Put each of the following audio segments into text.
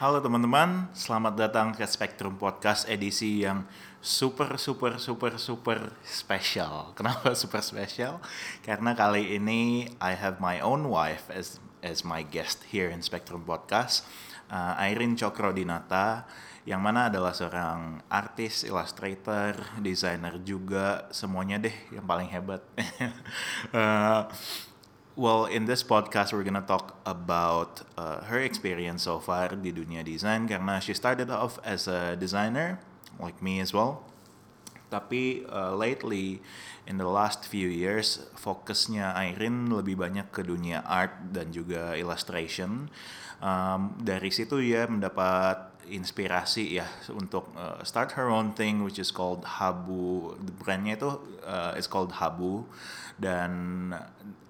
Halo teman-teman, selamat datang ke Spectrum Podcast edisi yang super super super super spesial. Kenapa super spesial? Karena kali ini I have my own wife as as my guest here in Spectrum Podcast, uh, Irene Cokrodinata, yang mana adalah seorang artis, illustrator, desainer juga, semuanya deh yang paling hebat. uh, Well, in this podcast, we're gonna talk about uh, her experience so far di dunia desain karena she started off as a designer, like me as well. Tapi uh, lately, in the last few years, fokusnya Irene lebih banyak ke dunia art dan juga illustration. Um, dari situ ya mendapat inspirasi ya untuk uh, start her own thing which is called Habu. Brandnya itu uh, is called Habu dan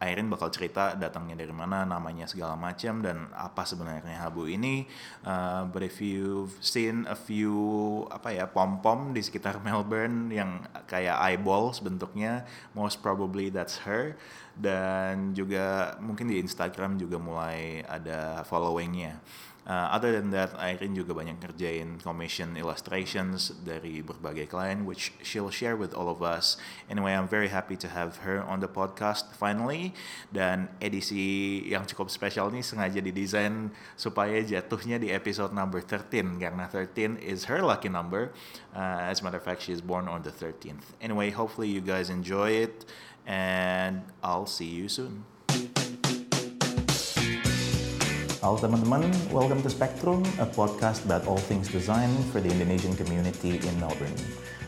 Airin bakal cerita datangnya dari mana, namanya segala macam dan apa sebenarnya Habu ini. Uh, but if you've seen a few apa ya pom-pom di sekitar Melbourne yang kayak eyeballs bentuknya, most probably that's her. Dan juga mungkin di Instagram juga mulai ada followingnya. Uh, other than that, Irene juga banyak ngerjain commission illustrations dari berbagai klien, which she'll share with all of us. Anyway, I'm very happy to have her on the podcast finally. Dan edisi yang cukup spesial ini sengaja didesain supaya jatuhnya di episode number 13, karena 13 is her lucky number. Uh, as a matter of fact, she is born on the 13th. Anyway, hopefully you guys enjoy it, and I'll see you soon. Halo teman-teman, welcome to Spectrum, a podcast about all things design for the Indonesian community in Melbourne.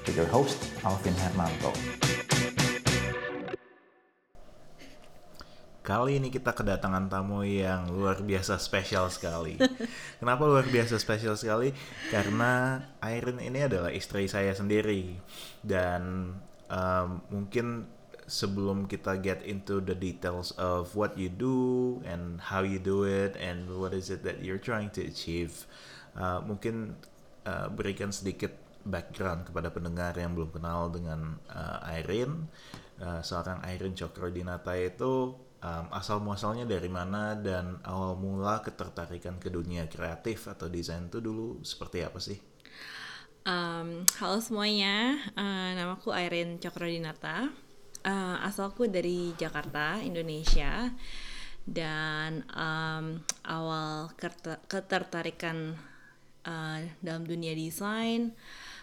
With your host, Alvin Hermanto. Kali ini kita kedatangan tamu yang luar biasa spesial sekali. Kenapa luar biasa spesial sekali? Karena Irene ini adalah istri saya sendiri dan um, mungkin sebelum kita get into the details of what you do and how you do it and what is it that you're trying to achieve, uh, mungkin uh, berikan sedikit background kepada pendengar yang belum kenal dengan uh, Irene. Uh, seorang Irene Cokrodinata itu um, asal muasalnya dari mana dan awal mula ketertarikan ke dunia kreatif atau desain itu dulu seperti apa sih? Um, halo semuanya, uh, namaku Irene Cokrodinata uh, asalku dari Jakarta, Indonesia, dan um, awal ketertarikan uh, dalam dunia desain.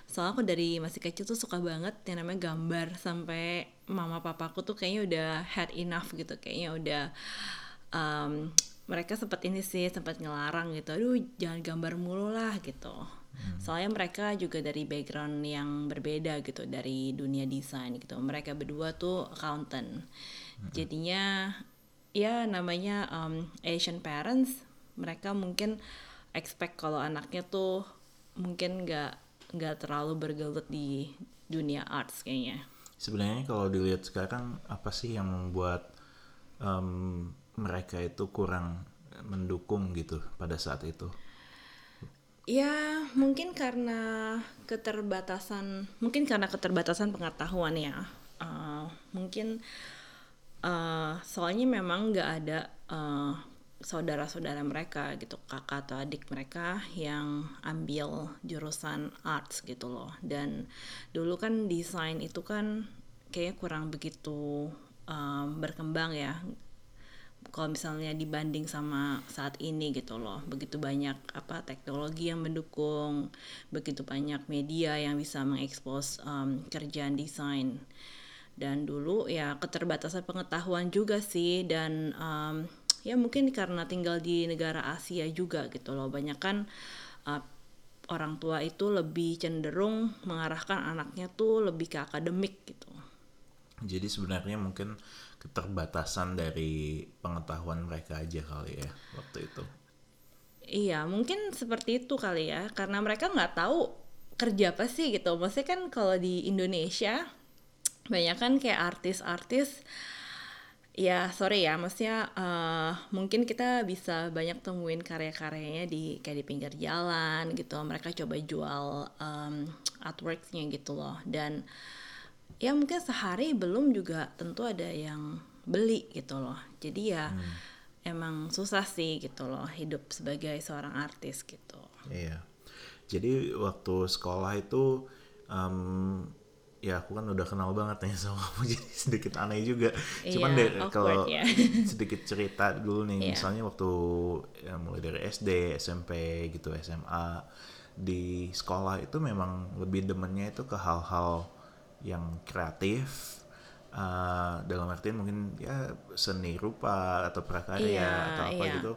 Soalnya aku dari masih kecil tuh suka banget yang namanya gambar. Sampai mama papaku tuh kayaknya udah had enough gitu, kayaknya udah um, mereka sempat ini sih sempat ngelarang gitu, aduh jangan gambar mulu lah gitu Hmm. Soalnya mereka juga dari background yang berbeda gitu dari dunia desain gitu. Mereka berdua tuh accountant. Hmm. Jadinya ya namanya um, Asian parents, mereka mungkin expect kalau anaknya tuh mungkin nggak nggak terlalu bergelut di dunia arts kayaknya. Sebenarnya kalau dilihat sekarang apa sih yang membuat um, mereka itu kurang mendukung gitu pada saat itu? Ya, mungkin karena keterbatasan, mungkin karena keterbatasan pengetahuan ya. Uh, mungkin uh, soalnya memang nggak ada uh, saudara-saudara mereka gitu, kakak atau adik mereka yang ambil jurusan arts gitu loh. Dan dulu kan desain itu kan kayak kurang begitu um, berkembang ya kalau misalnya dibanding sama saat ini gitu loh. Begitu banyak apa teknologi yang mendukung begitu banyak media yang bisa mengekspos um, kerjaan desain. Dan dulu ya keterbatasan pengetahuan juga sih dan um, ya mungkin karena tinggal di negara Asia juga gitu loh. Banyak kan uh, orang tua itu lebih cenderung mengarahkan anaknya tuh lebih ke akademik gitu. Jadi sebenarnya mungkin keterbatasan dari pengetahuan mereka aja kali ya waktu itu. Iya, mungkin seperti itu kali ya, karena mereka nggak tahu kerja apa sih gitu. Maksudnya kan kalau di Indonesia banyak kan kayak artis-artis ya sorry ya maksudnya uh, mungkin kita bisa banyak temuin karya-karyanya di kayak di pinggir jalan gitu mereka coba jual um, artworksnya gitu loh dan ya mungkin sehari belum juga tentu ada yang beli gitu loh jadi ya hmm. emang susah sih gitu loh hidup sebagai seorang artis gitu. Iya. Jadi waktu sekolah itu um, ya aku kan udah kenal banget nih sama kamu jadi sedikit aneh juga. Cuman Iya, deh kalau ya. sedikit cerita dulu nih, Iya. misalnya waktu ya, mulai dari SD, SMP gitu, SMA di sekolah itu memang lebih demennya itu ke hal-hal yang kreatif. uh, dalam artian mungkin ya seni rupa atau prakarya Iya, atau apa iya. gitu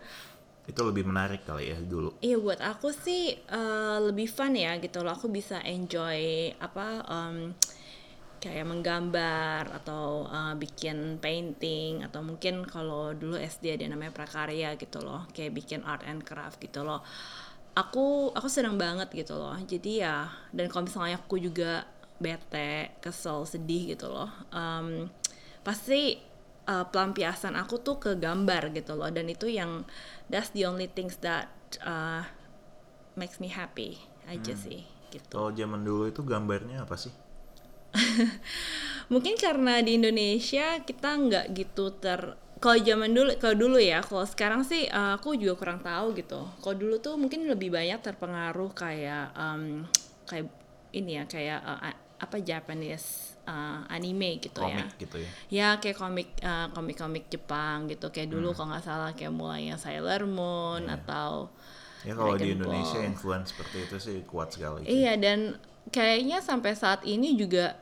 itu lebih menarik kali ya dulu Iya buat aku sih eh, lebih fun ya gitu loh aku bisa enjoy apa em, kayak menggambar atau eh, bikin painting atau mungkin kalau dulu SD ada namanya prakarya gitu loh kayak bikin art and craft gitu loh aku aku senang banget gitu loh jadi ya dan kalau misalnya aku juga bete kesel sedih gitu loh. Em, pasti uh, pelampiasan aku tuh ke gambar gitu loh. Dan itu yang that's the only things that uh, makes me happy aja sih gitu. Kalau zaman dulu itu gambarnya apa sih? Mungkin karena di Indonesia kita nggak gitu ter kalau zaman dulu kalau dulu ya kalau sekarang sih uh, aku juga kurang tahu gitu. Kalau dulu tuh mungkin lebih banyak terpengaruh kayak um, kayak ini ya kayak uh, apa Japanese uh, anime gitu ya. Komik gitu ya? Ya kayak komik uh, komik-komik Jepang gitu. Kayak dulu kalau nggak salah kayak mulainya Sailor Moon atau ya kalau di Indonesia Ball. influence seperti itu sih kuat sekali sih. iya dan kayaknya sampai saat ini juga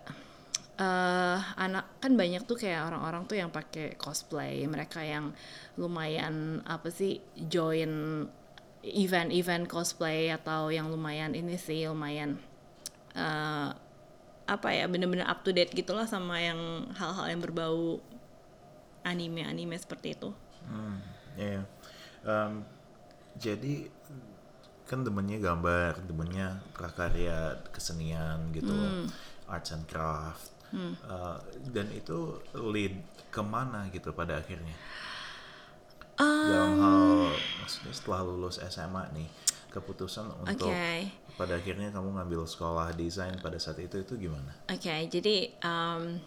eh anak kan banyak tuh kayak orang-orang tuh yang pakai cosplay. Mereka yang lumayan apa sih join event-event cosplay atau yang lumayan ini sih lumayan eh apa ya bener-bener up to date gitulah sama yang hal-hal yang berbau anime-anime seperti itu Hmm, iya. Em, jadi kan demennya gambar, demennya prakarya, kesenian gitu, loh. arts and craft, Eh, dan itu lead ke mana gitu pada akhirnya? Dalam hal, maksudnya setelah lulus SMA nih, keputusan untuk Oke. Pada akhirnya kamu ngambil sekolah desain pada saat itu itu gimana? Oke, jadi um,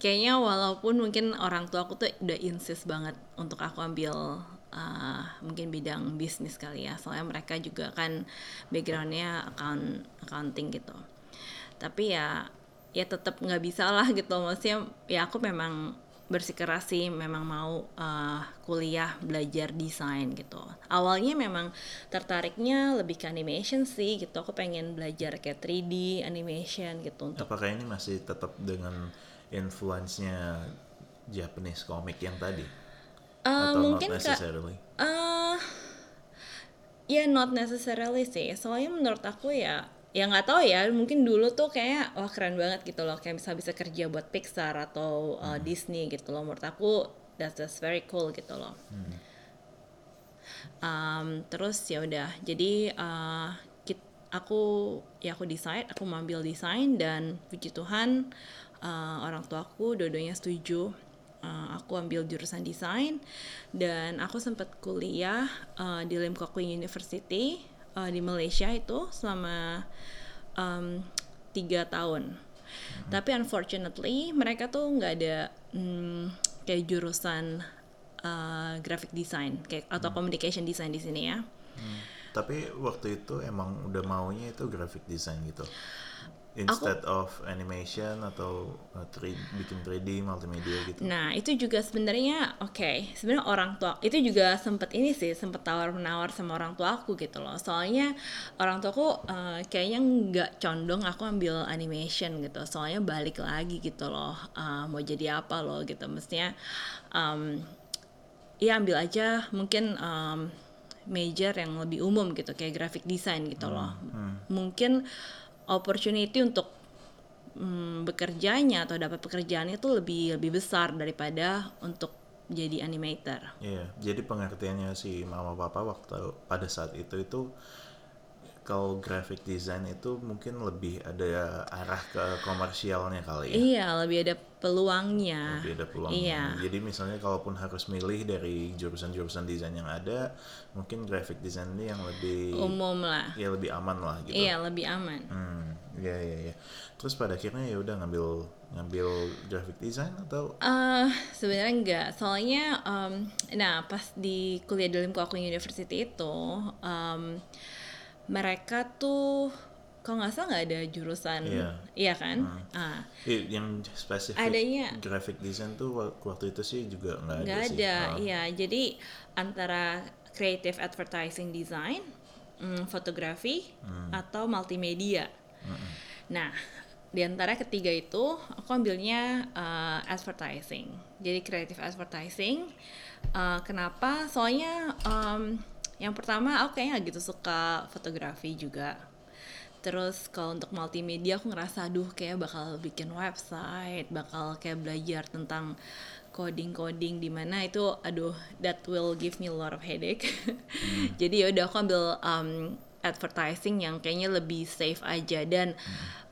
kayaknya walaupun mungkin orang tua aku tuh udah insist banget untuk aku ambil uh, mungkin bidang bisnis kali ya, soalnya mereka juga kan backgroundnya account accounting gitu. Tapi ya ya tetap nggak bisa lah gitu, maksudnya ya aku memang bersikeras sih memang mau uh, kuliah belajar desain gitu. Awalnya memang tertariknya lebih ke animation sih gitu. Aku pengen belajar kayak 3D animation gitu untuk Apakah ini masih tetap dengan influence-nya Japanese comic yang tadi? Uh, Atau mungkin not necessarily? eh ya not necessarily sih. Soalnya menurut aku ya ya nggak tahu ya. Mungkin dulu tuh kayak wah keren banget gitu loh. Kayak bisa bisa kerja buat Pixar atau uh, Disney gitu loh. Menurut aku that's, that's very cool gitu loh. Um, terus ya udah. Jadi uh, kit- aku ya aku desain aku ambil desain dan puji Tuhan uh, orang tuaku dua-duanya setuju. Uh, aku ambil jurusan desain dan aku sempat kuliah uh, di Lim Kok University uh, di Malaysia itu selama um, tiga tahun. Tapi unfortunately mereka tuh nggak ada hmm, kayak jurusan uh, graphic design kayak atau communication design di sini ya. Tapi waktu itu emang udah maunya itu graphic design gitu. Instead of animation atau uh, 3 bikin 3D multimedia gitu. Nah itu juga sebenarnya oke sebenarnya orang tua itu juga sempet ini sih sempet tawar menawar sama orang tua aku gitu loh. Soalnya orang tuaku eh, kayaknya nggak condong aku ambil animation gitu. Soalnya balik lagi gitu loh eh, mau jadi apa loh gitu. Mestinya em, ya ambil aja mungkin em, major yang lebih umum gitu kayak graphic design gitu loh. Mungkin opportunity untuk mm, bekerjanya atau dapat pekerjaan itu lebih lebih besar daripada untuk jadi animator. Iya, jadi pengertiannya si mama papa waktu pada saat itu itu kalau graphic design itu mungkin lebih ada arah ke komersialnya kali ya. Iya, lebih ada peluangnya. Lebih ada peluang. Iya. Jadi misalnya kalaupun harus milih dari jurusan-jurusan desain yang ada, mungkin graphic design ini yang lebih Umum lah. ya lebih aman lah gitu. Iya, lebih aman. Hmm, iya iya iya. Terus pada akhirnya ya udah ngambil ngambil graphic design atau Eh, sebenarnya enggak. Soalnya, em, nah pas di kuliah di Lim Kwak Wing University itu, em, mereka tuh kalau nggak salah nggak ada jurusan, Iya. iya kan? Ah, eh, yang spesifik Adanya- graphic design tuh wak- waktu itu sih juga nggak ada nggak sih. ada, Ah. iya. Jadi antara creative advertising design, mm, fotografi, Hmm. atau multimedia. Nah, di antara ketiga itu aku ambilnya uh, advertising. Jadi creative advertising. Uh, kenapa? Soalnya um, yang pertama aku kayaknya gitu suka fotografi juga. Terus kalau untuk multimedia aku ngerasa aduh kayak bakal bikin website, bakal kayak belajar tentang coding-coding di mana itu aduh that will give me a lot of headache. Jadi ya udah aku ambil um, advertising yang kayaknya lebih safe aja dan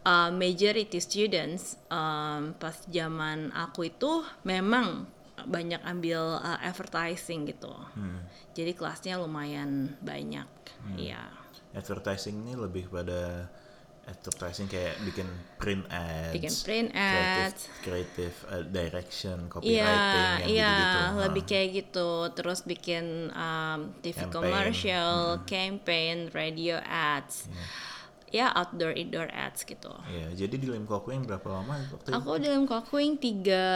uh, majority students um, pas zaman aku itu memang banyak ambil uh, advertising gitu. Jadi kelasnya lumayan banyak. Iya. advertising ini lebih pada advertising kayak bikin print ads, Bikin print ads. creative, uh, direction, Iya, copywriting, yang iya, gitu-gitu. lebih Ah. kayak gitu. Terus bikin um, TV Campaign. commercial, campaign, radio ads, ya outdoor indoor ads gitu. Iya, jadi di Lim Kok Wing berapa lama waktu itu? Aku dalam Kokwing tiga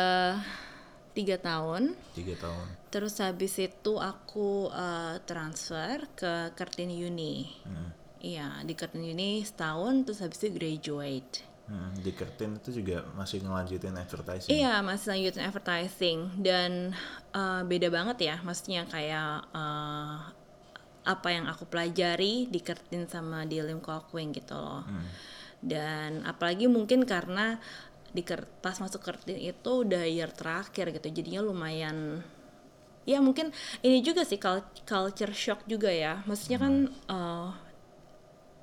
tiga tahun. Tiga tahun. Terus habis itu aku uh, transfer ke Kartini Uni. Hmm. Iya, di Kartini Uni setahun terus habis itu graduate. Hmm, di Kertin itu juga masih ngelanjutin advertising. Iya, masih lanjutin advertising dan uh, beda banget ya, maksudnya kayak uh, apa yang aku pelajari di Kertin sama di Lim Kwak Wing gitu loh. Dan apalagi mungkin karena di Ker- pas masuk Kertin itu udah year terakhir gitu, jadinya lumayan ya mungkin ini juga sih cul- culture shock juga ya. Maksudnya kan uh,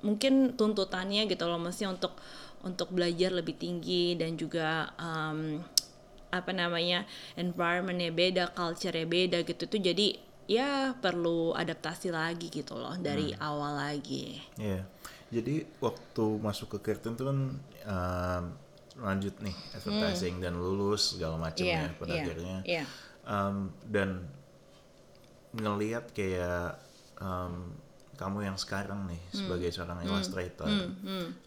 mungkin tuntutannya gitu loh maksudnya untuk untuk belajar lebih tinggi dan juga um, apa namanya environmentnya beda, culture-nya beda gitu tuh jadi ya perlu adaptasi lagi gitu loh dari awal lagi. Iya. Jadi waktu masuk ke Kertin tuh kan um, lanjut nih advertising dan lulus segala macam ya pada akhirnya. Hmm. iya. Um, dan ngelihat kayak um, kamu yang sekarang nih Hmm. sebagai seorang illustrator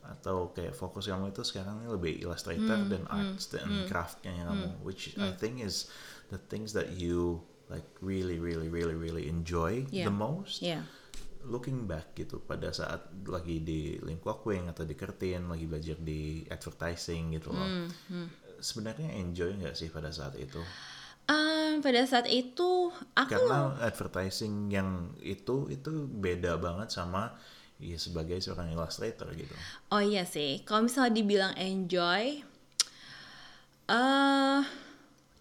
atau kayak fokus kamu itu sekarang ini lebih illustrator Hmm. dan arts dan craftnya kamu which I think is the things that you like really really really really enjoy Yeah. the most Iya. Looking back gitu pada saat lagi di Lim Kwak Wing atau di Kertin lagi belajar di advertising gitu loh. Hmm, sebenarnya enjoy nggak sih pada saat itu? Um, pada saat itu aku karena advertising yang itu itu beda banget sama ya sebagai seorang illustrator gitu. Oh iya sih, kalau misalnya dibilang enjoy, eh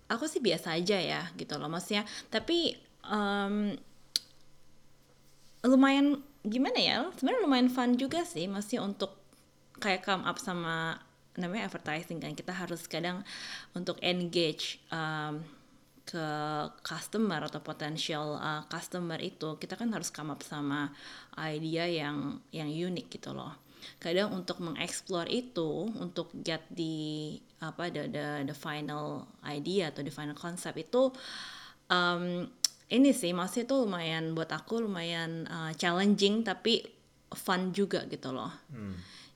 aku sih biasa aja ya gitu loh, maksudnya. Tapi em, lumayan gimana ya? Sebenarnya lumayan fun juga sih, masih untuk kayak come up sama namanya advertising kan kita harus kadang untuk engage em, ke customer atau potential uh, customer itu kita kan harus come up sama idea yang yang unik gitu loh kadang untuk mengeksplor itu untuk get di apa the the, the final idea atau the final concept itu um, ini sih maksudnya itu lumayan buat aku lumayan uh, challenging tapi fun juga gitu loh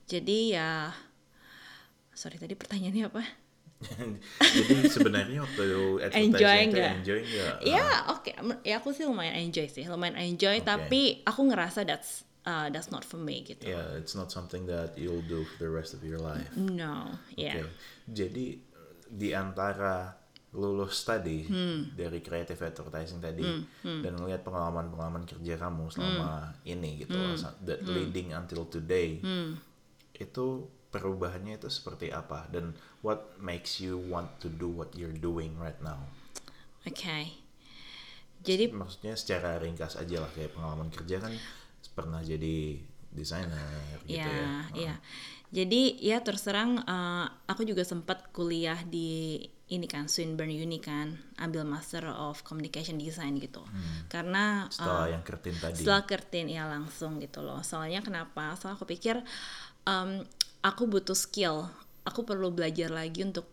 jadi ya sorry tadi pertanyaannya apa jadi sebenarnya waktu Enjoy nggak? enjoy nggak Ya oke, M- ya aku sih lumayan enjoy sih, lumayan enjoy. Oke. Tapi aku ngerasa that's uh, that's not for me gitu. yeah it's not something that you'll do for the rest of your life No, ya. Oke, jadi di antara lulus tadi Hmm. dari creative advertising tadi dan melihat pengalaman-pengalaman kerja kamu selama Hmm. ini gitu, sa- that leading until today, Hmm. itu perubahannya itu seperti apa dan what makes you want to do what you're doing right now? Oke. Jadi Maksudnya secara ringkas aja lah kayak pengalaman kerja kan pernah jadi desainer gitu ya, ya. ya. Jadi ya terus terang uh, aku juga sempat kuliah di ini kan Swinburne Uni kan, ambil Master of Communication Design gitu. Karena uh, Setelah yang kertin tadi. setelah kertin ya langsung gitu loh soalnya kenapa soalnya aku pikir um, aku butuh skill aku perlu belajar lagi untuk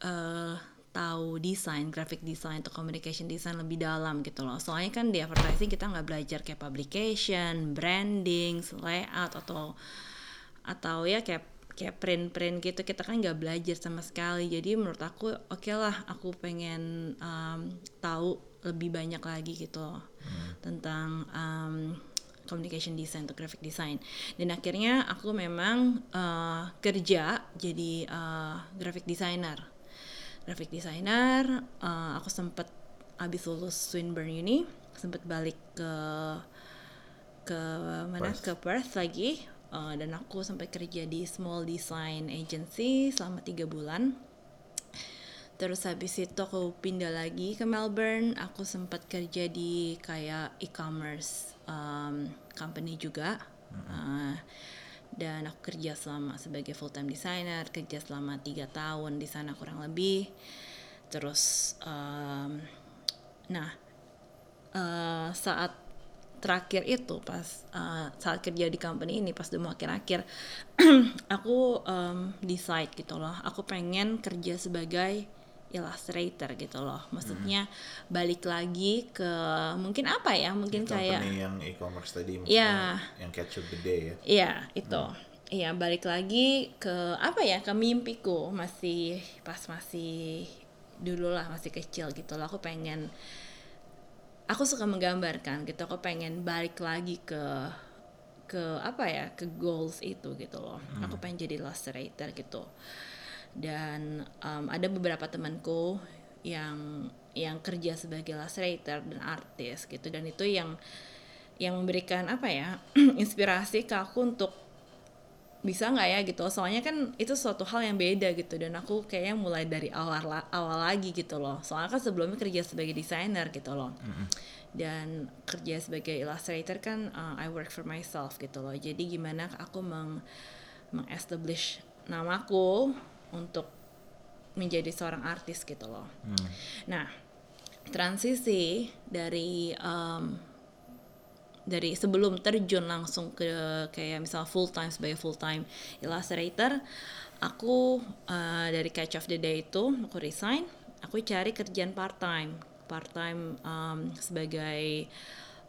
eh, tahu desain, graphic design atau communication design lebih dalam gitu loh. Soalnya kan di advertising kita nggak belajar kayak publication, branding, layout atau atau ya kayak kayak print-print gitu kita kan nggak belajar sama sekali. Jadi menurut aku oke lah aku pengen um, tahu lebih banyak lagi gitu loh tentang um, communication design atau graphic design. Dan akhirnya aku memang uh, kerja jadi uh, graphic designer graphic designer uh, aku sempet abis lulus Swinburne Uni sempet balik ke ke mana Perth. ke Perth lagi uh, dan aku sampai kerja di small design agency selama tiga bulan. Terus habis itu aku pindah lagi ke Melbourne. Aku sempat kerja di kayak e-commerce um, company juga. Uh, dan aku kerja selama sebagai full time designer kerja selama tiga tahun di sana kurang lebih. Terus um, nah eh, saat terakhir itu pas uh, saat kerja di company ini pas mau akhir-akhir. Aku um, decide gitu loh. Aku pengen kerja sebagai illustrator gitu loh. Maksudnya balik lagi ke mungkin apa ya? Mungkin kayak company yang e-commerce tadi maksudnya yang catch up the day ya? Iya, itu. Iya, balik lagi ke apa ya? Ke mimpiku masih pas masih dulu lah masih kecil gitu loh. Aku pengen aku suka menggambarkan gitu. Aku pengen balik lagi ke ke apa ya? Ke goals itu gitu loh. Aku pengen jadi illustrator gitu. Dan um, ada beberapa temanku yang yang kerja sebagai illustrator dan artis gitu dan itu yang yang memberikan apa ya inspirasi ke aku untuk bisa nggak ya gitu? Soalnya kan itu suatu hal yang beda gitu dan aku kayaknya mulai dari awal la- awal lagi gitu loh. Soalnya kan sebelumnya kerja sebagai desainer gitu loh. Dan kerja sebagai illustrator kan uh, I work for myself gitu loh. Jadi gimana aku meng mengestablish namaku untuk menjadi seorang artis gitu loh. Nah transisi dari um, dari sebelum terjun langsung ke kayak misal full time sebagai full time illustrator aku uh, dari catch of the day itu aku resign aku cari kerjaan part time part time um, sebagai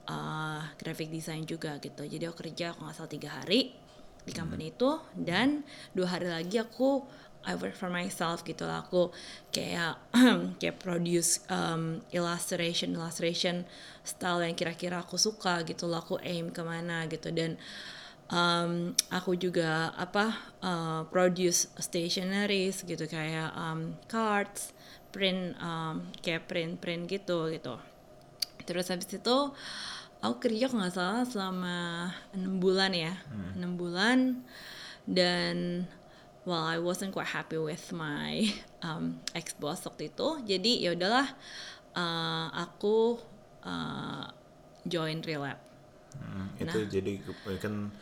uh, graphic design juga gitu. Jadi aku kerja aku nggak salah tiga hari di company itu dan dua hari lagi aku I work for myself gitu lah. Aku kayak kayak produce um, illustration illustration style yang kira-kira aku suka gitu loh aku aim ke mana gitu. Dan um, aku juga apa uh, produce stationeries gitu. Kayak um, cards print um, kayak print print gitu gitu. Terus habis itu aku kerja kalau nggak salah selama enam bulan ya. Enam bulan. Dan well I wasn't quite happy with my um, ex boss waktu itu. Jadi ya udahlah uh, aku uh, join relap Hmm, itu jadi kan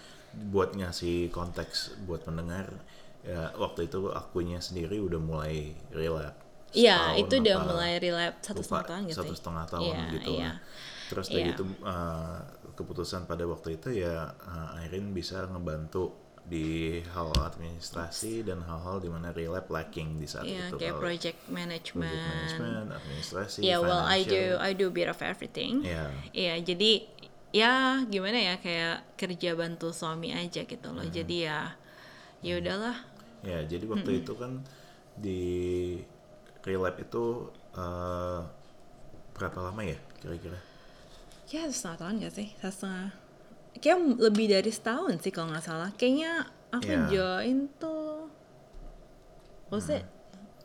buat ngasih konteks buat pendengar ya waktu itu akunya sendiri udah mulai relap Iya, itu udah mulai relap satu setengah tahun gitu satu setengah tahun Iya, gitu lah. terus dari Iya. itu uh, keputusan pada waktu itu ya uh, Irene bisa ngebantu di hal administrasi dan hal-hal di mana relap lacking di saat Iya, itu kayak Kalau project management. project management administrasi Yeah, well I do financial. I do a bit of everything. Iya. Iya, jadi ya gimana ya kayak kerja bantu suami aja gitu Hmm. loh. Jadi ya ya udahlah. Ya, jadi waktu itu kan di relap itu eh, berapa lama ya kira-kira? Ya setengah tahun gak sih? Setengah. Kayak lebih dari setahun sih kalau nggak salah. Kayaknya aku Iya. join tuh was it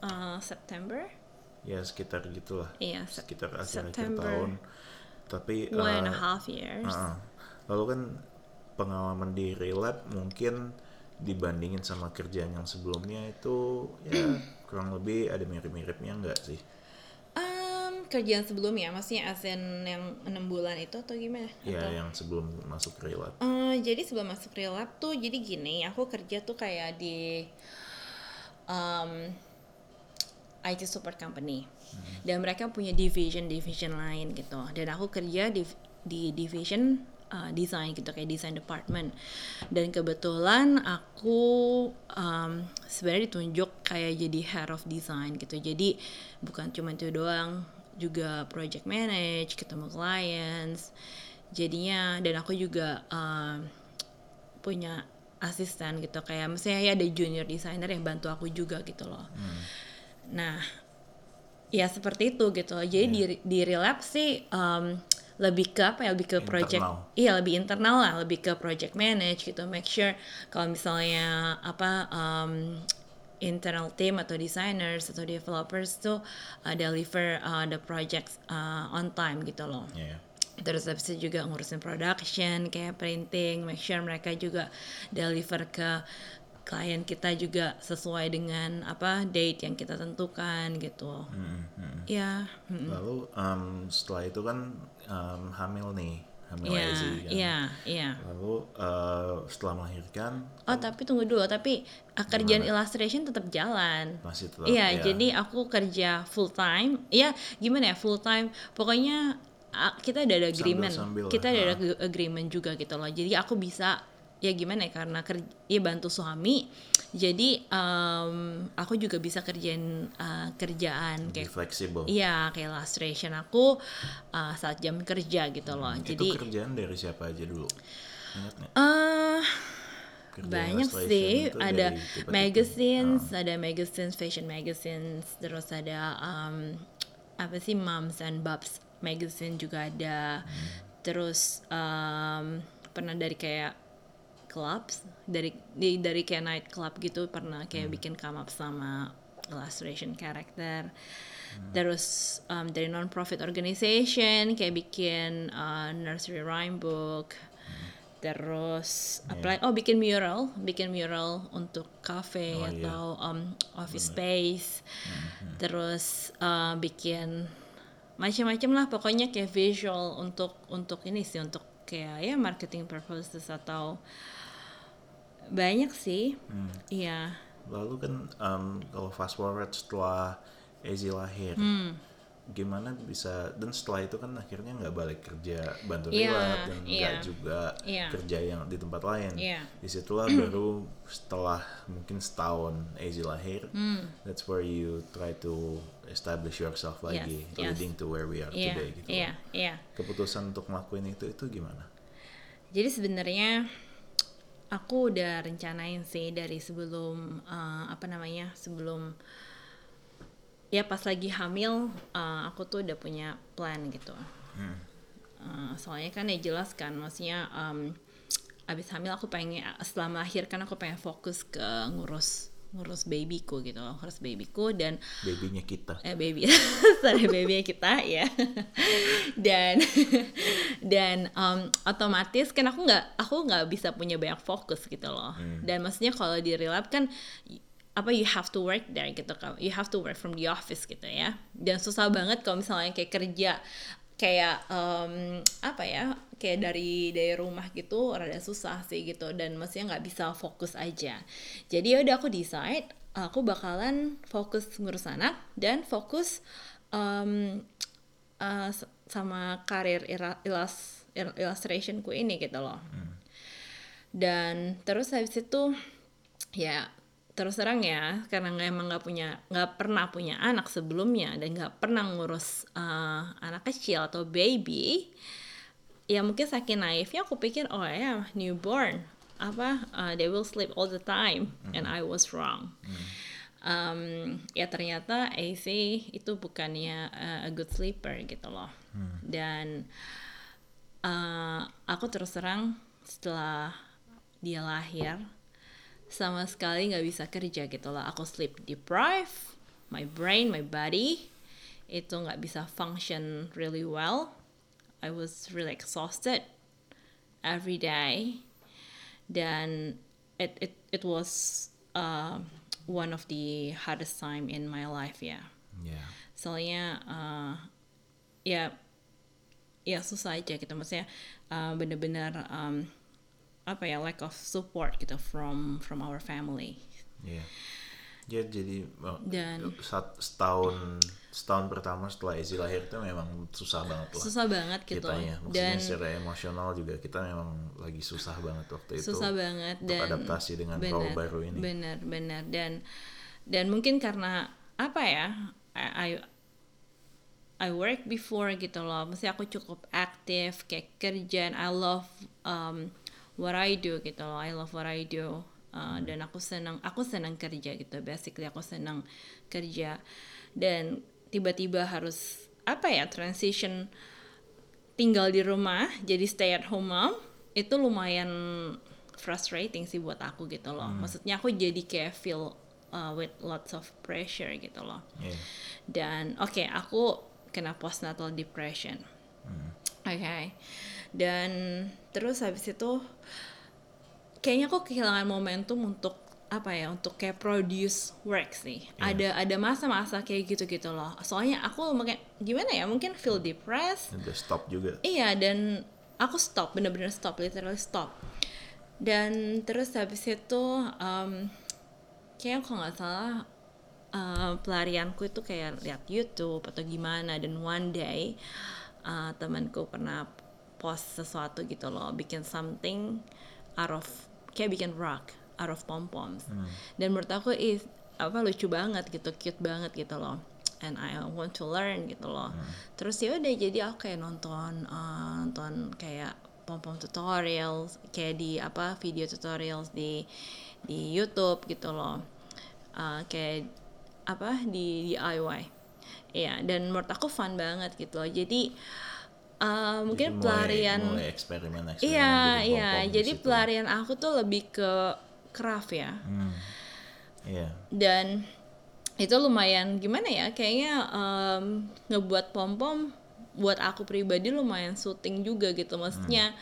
uh, September? Ya sekitar gitulah. Iya, Sep- sekitar akhir-akhir September. tahun. Tapi One and a half years. uh-uh. lalu kan pengalaman di relap mungkin dibandingin sama kerjaan yang sebelumnya itu ya kurang lebih ada mirip-miripnya enggak sih? Kerjaan sebelumnya, maksudnya ASEAN yang enam bulan itu atau gimana? Ya Atau- yang sebelum masuk relap. Eh, jadi sebelum masuk relap tuh jadi gini aku kerja tuh kayak di um, IT support company. Dan mereka punya division division lain gitu. Dan aku kerja di di division uh, desain gitu kayak design department. Dan kebetulan aku um, sebenarnya ditunjuk kayak jadi head of design gitu. Jadi bukan cuma itu doang juga project manage ketemu clients. Jadinya dan aku juga um, punya asisten gitu. Kayak misalnya ya ada junior designer yang bantu aku juga gitu loh. Hmm. nah ya seperti itu gitu. Loh jadi yeah. di di relap sih um, lebih ke apa ya? Lebih ke project internal. iya lebih internal lah. Lebih ke project manage gitu. Make sure kalau misalnya apa um, internal team atau designers atau developers tuh uh, deliver uh, the projects uh, on time gitu loh. Yeah. Terus habis itu juga ngurusin production kayak printing, make sure mereka juga deliver ke klien kita juga sesuai dengan apa date yang kita tentukan gitu. Hmm, hmm. Ya. Hmm. Lalu um, setelah itu kan um, hamil nih hamil yeah, kan. Iya, iya, iya. Lalu uh, setelah melahirkan Oh, tapi tunggu dulu, tapi uh, kerjaan illustration tetap jalan. Masih tetap. Iya, ya. jadi aku kerja full time. Iya, gimana ya full time? Pokoknya kita ada agreement. Sambil, sambil kita ada uh. agreement juga gitu loh. Jadi aku bisa ya gimana ya karena kerja ya bantu suami jadi um, aku juga bisa kerjain uh, kerjaan kayak fleksibel. iya kayak illustration aku uh, saat jam kerja gitu loh. Hmm, jadi itu kerjaan dari siapa aja dulu? Uh, banyak sih. ada magazines uh. ada magazines fashion magazines terus ada um, apa sih moms and babs magazine juga ada. Hmm. terus um, pernah dari kayak clubs dari di, dari kayak night club gitu pernah kayak hmm. bikin come up sama illustration character hmm. terus um, dari non profit organization kayak bikin uh, nursery rhyme book hmm. terus yeah. apply oh bikin mural bikin mural untuk cafe oh, iya. atau yeah. um, office Bener. space hmm. terus uh, bikin macam-macam lah pokoknya kayak visual untuk untuk ini sih untuk kayak ya marketing purposes atau banyak sih. Hmm. Iya. Lalu kan um, kalau fast forward setelah Ezi lahir, hmm. gimana bisa dan setelah itu kan akhirnya nggak balik kerja bantu yeah, rilap dan nggak yeah. juga yeah. kerja yang di tempat lain. Yeah. Di situlah baru setelah mungkin setahun Ezi lahir, hmm. that's where you try to establish yourself lagi, yes, leading yes. to where we are yeah, today gitu. Yeah, yeah. Keputusan untuk ngelakuin itu itu gimana? Jadi sebenarnya aku udah rencanain sih dari sebelum uh, apa namanya sebelum ya pas lagi hamil uh, aku tuh udah punya plan gitu hmm. uh, soalnya kan ya jelas kan maksudnya um, abis hamil aku pengen setelah melahirkan aku pengen fokus ke ngurus ngurus babyku gitu ngurus babyku dan babynya kita. Eh baby sorry babynya kita ya. Dan dan um, otomatis kan aku nggak aku nggak bisa punya banyak fokus gitu loh. Hmm. dan maksudnya kalau di relap kan apa you have to work there gitu kan. You have to work from the office gitu ya. Dan susah banget kalau misalnya kayak kerja kayak um, apa ya kayak dari dari rumah gitu rada susah sih gitu dan maksudnya nggak bisa fokus aja jadi ya udah aku decide aku bakalan fokus ngurus anak dan fokus um, uh, sama karir ilas illustrationku ini gitu loh hmm. dan terus habis itu ya terus terang ya karena nggak emang nggak punya nggak pernah punya anak sebelumnya dan nggak pernah ngurus uh, anak kecil atau baby ya mungkin saking naifnya aku pikir oh ya newborn apa uh, they will sleep all the time mm-hmm. and I was wrong mm-hmm. um, ya ternyata AC itu bukannya uh, a good sleeper gitu loh mm. dan uh, aku terus terang setelah dia lahir sama sekali nggak bisa kerja gitu lah aku sleep deprived my brain my body itu nggak bisa function really well I was really exhausted every day dan it it it was uh, one of the hardest time in my life ya yeah. yeah. soalnya uh, ya ya susah aja gitu maksudnya uh, bener-bener um, apa ya lack of support gitu from from our family. Iya. Yeah. Ya jadi oh, dan setahun setahun pertama setelah Izzy lahir itu memang susah banget lah. susah banget gitu Kitanya, maksudnya dan secara emosional juga kita memang lagi susah banget waktu itu. susah banget untuk dan adaptasi dengan benar, role baru ini. benar benar dan dan mungkin karena apa ya I, I I work before gitu loh mesti aku cukup aktif kayak kerja and I love um, what I do gitu loh I love what I do Uh, dan aku senang aku senang kerja gitu basically aku senang kerja. Dan tiba-tiba harus apa ya transition tinggal di rumah jadi stay at home mom itu lumayan frustrating sih buat aku gitu loh. Maksudnya aku jadi kayak feel uh, with lots of pressure gitu loh. Iya. dan oke aku kena postnatal depression. Oke dan terus habis itu kayaknya aku kehilangan momentum untuk apa ya untuk kayak produce works nih ada ada masa-masa kayak gitu gitu loh. Soalnya aku makin gimana ya mungkin feel depressed. Udah stop juga. Iya dan aku stop bener-bener stop literally stop. Dan terus habis itu um, kayaknya kalau nggak salah uh, pelarianku itu kayak lihat YouTube atau gimana. Dan one day uh, temanku pernah post sesuatu gitu loh bikin something out of kayak bikin rock out of pom poms dan menurut aku is apa lucu banget gitu cute banget gitu loh. And I want to learn gitu loh. Terus ya udah jadi aku kayak nonton uh, nonton kayak pom pom tutorials kayak di apa video tutorials di di YouTube gitu loh. Uh, kayak apa di DIY Iya, dan menurut aku fun banget gitu loh. Jadi uh, mungkin Jadi mulai- pelarian mulai eksperimen eksperimen Iya, iya. Jadi situ. pelarian aku tuh lebih ke craft ya. Hmm. Iya. Dan itu lumayan gimana ya? Kayaknya em, ngebuat pom-pom buat aku pribadi lumayan syuting juga gitu. Maksudnya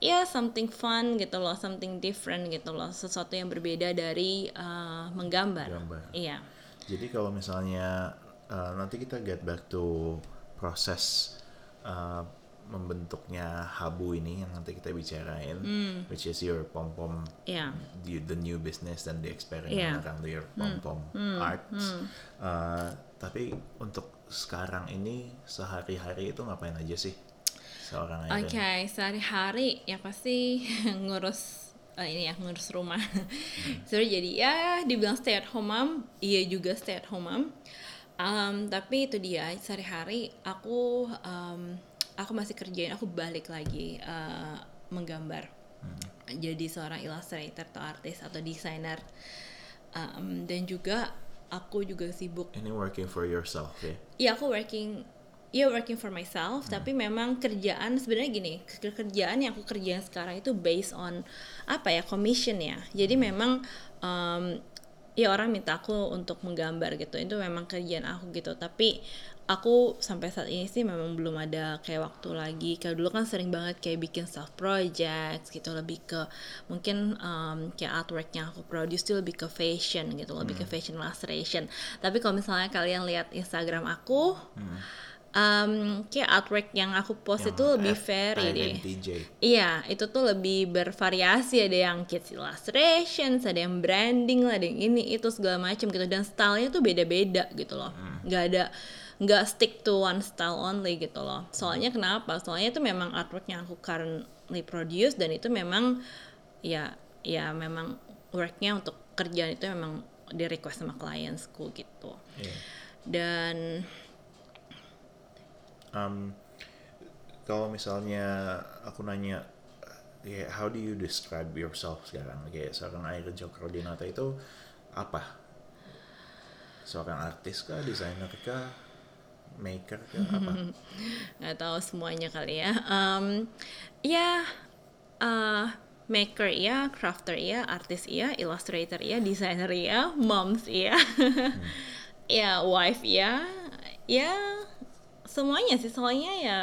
ya something fun gitu loh, something different gitu loh. Sesuatu yang berbeda dari eh, menggambar. Gambar. Iya. Jadi kalau misalnya uh, nanti kita get back to proses uh, membentuknya habu ini yang nanti kita bicarain, which is your pom pom, Iya. the, the new business dan the experiment Iya. around your pom pom arts. Uh, tapi untuk sekarang ini sehari-hari itu ngapain aja sih seorang Oke, Irene? sehari-hari ya pasti ngurus eh, ini ya ngurus rumah. Sebenarnya jadi ya dibilang stay at home mom, iya juga stay at home mom. Um, tapi itu dia sehari-hari aku um, aku masih kerjain, aku balik lagi eh, menggambar. Jadi seorang illustrator atau artis atau desainer. Um, dan juga aku juga sibuk Ini working for yourself ya? Iya aku working Iya working for myself, Hmm. tapi memang kerjaan sebenarnya gini, ke- kerjaan yang aku kerjain sekarang itu based on apa ya commission ya. Jadi Hmm. memang um, ya orang minta aku untuk menggambar gitu, itu memang kerjaan aku gitu. Tapi aku sampai saat ini sih memang belum ada kayak waktu lagi. Kayak dulu kan sering banget kayak bikin self projects gitu, lebih ke mungkin um, kayak artwork yang aku produce itu lebih ke fashion gitu, lebih ke Hmm. fashion illustration. Tapi kalau misalnya kalian lihat Instagram aku um, kayak artwork yang aku post Yang itu lebih F- vary deh. Iya, itu tuh lebih bervariasi. Ada yang kids illustrations, ada yang branding lah, ada yang ini itu segala macam gitu. Dan stylenya tuh beda-beda gitu loh. Nggak ada nggak stick to one style only gitu loh. Soalnya kenapa? Soalnya itu memang artwork yang aku currently produce dan itu memang ya ya memang worknya untuk kerjaan itu memang di request sama clientsku gitu. Iya. Dan Um, kalau misalnya aku nanya, ya, how do you describe yourself sekarang? Kayak seorang Irene Cokrodinata itu apa? Seorang artis kah, desainer kah, maker kah, apa? nggak tahu semuanya kali ya um, ya uh, maker ya crafter ya artis ya illustrator ya designer ya moms ya ya wife ya ya semuanya sih soalnya ya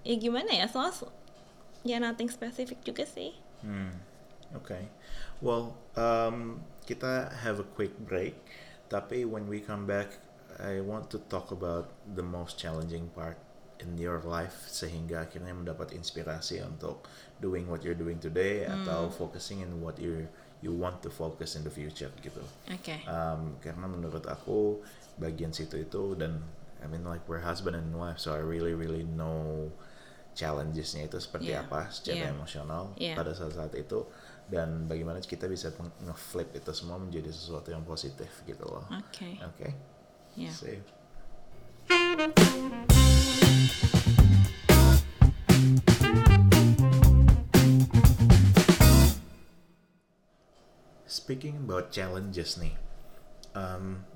ya gimana ya soal ya nothing specific juga sih Hmm, okay. Well, um, kita have a quick break. Tapi when we come back, I want to talk about the most challenging part in your life sehingga akhirnya mendapat inspirasi untuk doing what you're doing today atau focusing in what you you want to focus in the future gitu. Oke. Um, karena menurut aku bagian situ itu dan I mean like we're husband and wife so I really really know challengesnya itu seperti Yeah. apa secara Yeah. emosional Yeah. pada saat-saat itu dan bagaimana kita bisa nge-flip itu semua menjadi sesuatu yang positif gitu loh. Oke. Oke. Ya. Sip. Speaking about challenges nih, um,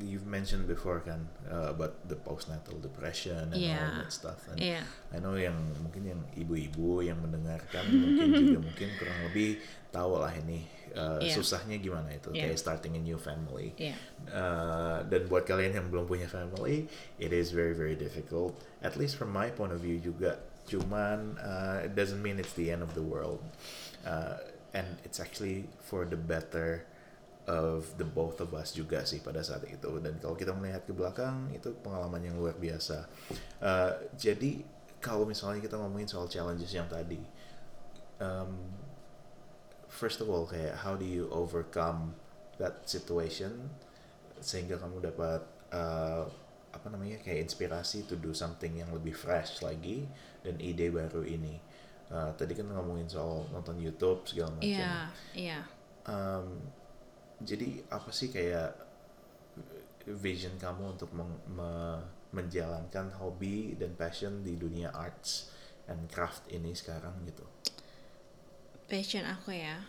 you've mentioned before kan uh, about the postnatal depression and all Yeah. that stuff. And Iya. I know yang mungkin yang ibu-ibu yang mendengarkan mungkin juga mungkin kurang lebih tahu lah ini uh, Yeah. susahnya gimana itu Yeah. kayak starting a new family. Iya. Uh, dan buat kalian yang belum punya family, it is very very difficult. At least from my point of view juga. Cuman uh, it doesn't mean it's the end of the world. Uh, and it's actually for the better of the both of us juga sih pada saat itu. Dan kalau kita melihat ke belakang itu pengalaman yang luar biasa. Uh, jadi kalau misalnya kita ngomongin soal challenges yang tadi, um, first of all kayak how do you overcome that situation sehingga kamu dapat uh, apa namanya kayak inspirasi to do something yang lebih fresh lagi dan ide baru ini. Uh, tadi kan ngomongin soal nonton YouTube segala macam. Iya. Iya. Um, jadi apa sih kayak vision kamu untuk meng- me- menjalankan hobi dan passion di dunia arts and craft ini sekarang gitu? passion aku ya.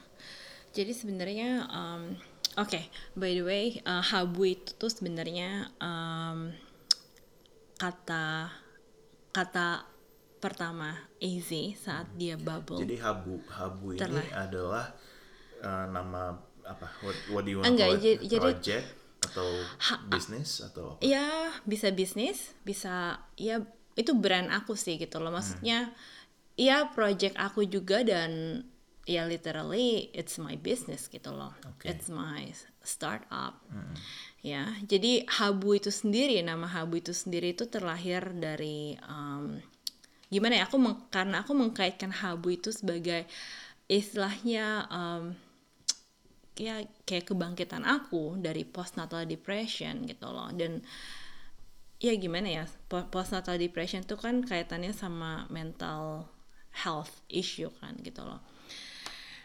Jadi sebenarnya um, oke, by the way, uh, habu itu tuh sebenarnya um, kata kata pertama AZ saat dia bubble. Jadi habu habu ini Terlah. adalah uh, nama apa? What, what do you want Enggak, call it? jadi- Project atau bisnis atau apa? Ya bisa bisnis, bisa ya itu brand aku sih gitu loh. Maksudnya ya project aku juga dan ya literally it's my business gitu loh. Oke. It's my startup. Ya, jadi Habu itu sendiri nama Habu itu sendiri itu terlahir dari um, gimana ya? Aku meng- karena aku mengkaitkan Habu itu sebagai istilahnya um, ya kayak kebangkitan aku dari postnatal depression gitu loh. Dan ya gimana ya po- postnatal depression itu kan kaitannya sama mental health issue kan gitu loh.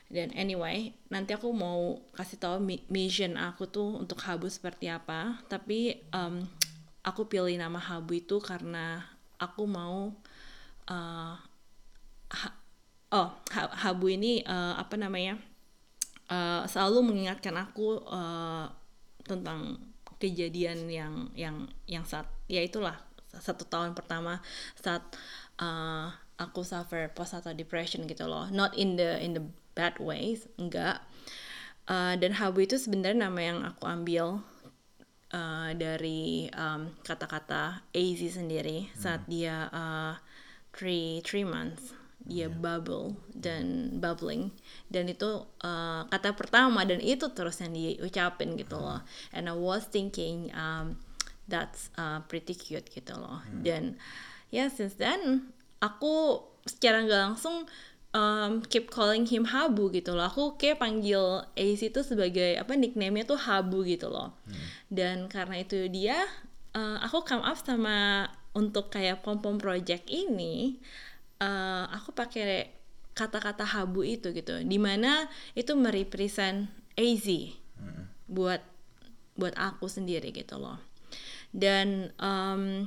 Dan anyway nanti aku mau kasih tahu mi- mission aku tuh untuk Habu seperti apa. Tapi em, aku pilih nama Habu itu karena aku mau eh, ha- oh Ha- Habu ini eh, apa namanya eh, selalu mengingatkan aku eh, tentang kejadian yang yang yang saat ya itulah satu tahun pertama saat eh, aku suffer postnatal depression gitu loh. Not in the in the bad ways enggak. Eh, dan habu itu sebenarnya nama yang aku ambil eh, dari em, kata-kata AZ sendiri saat dia eh, three three months dia bubble dan bubbling. Dan itu uh, kata pertama dan itu terus yang diucapin gitu loh. And I was thinking um, that's uh, pretty cute gitu loh. Dan ya since then aku secara nggak langsung um, keep calling him Habu gitu loh. Aku kayak panggil Ace itu sebagai apa nickname-nya tuh Habu gitu loh. Dan karena itu dia uh, aku come up sama untuk kayak pom pom project ini eh, aku pakai kata-kata habu itu gitu di mana itu merepresent AZ buat buat aku sendiri gitu loh. Dan em,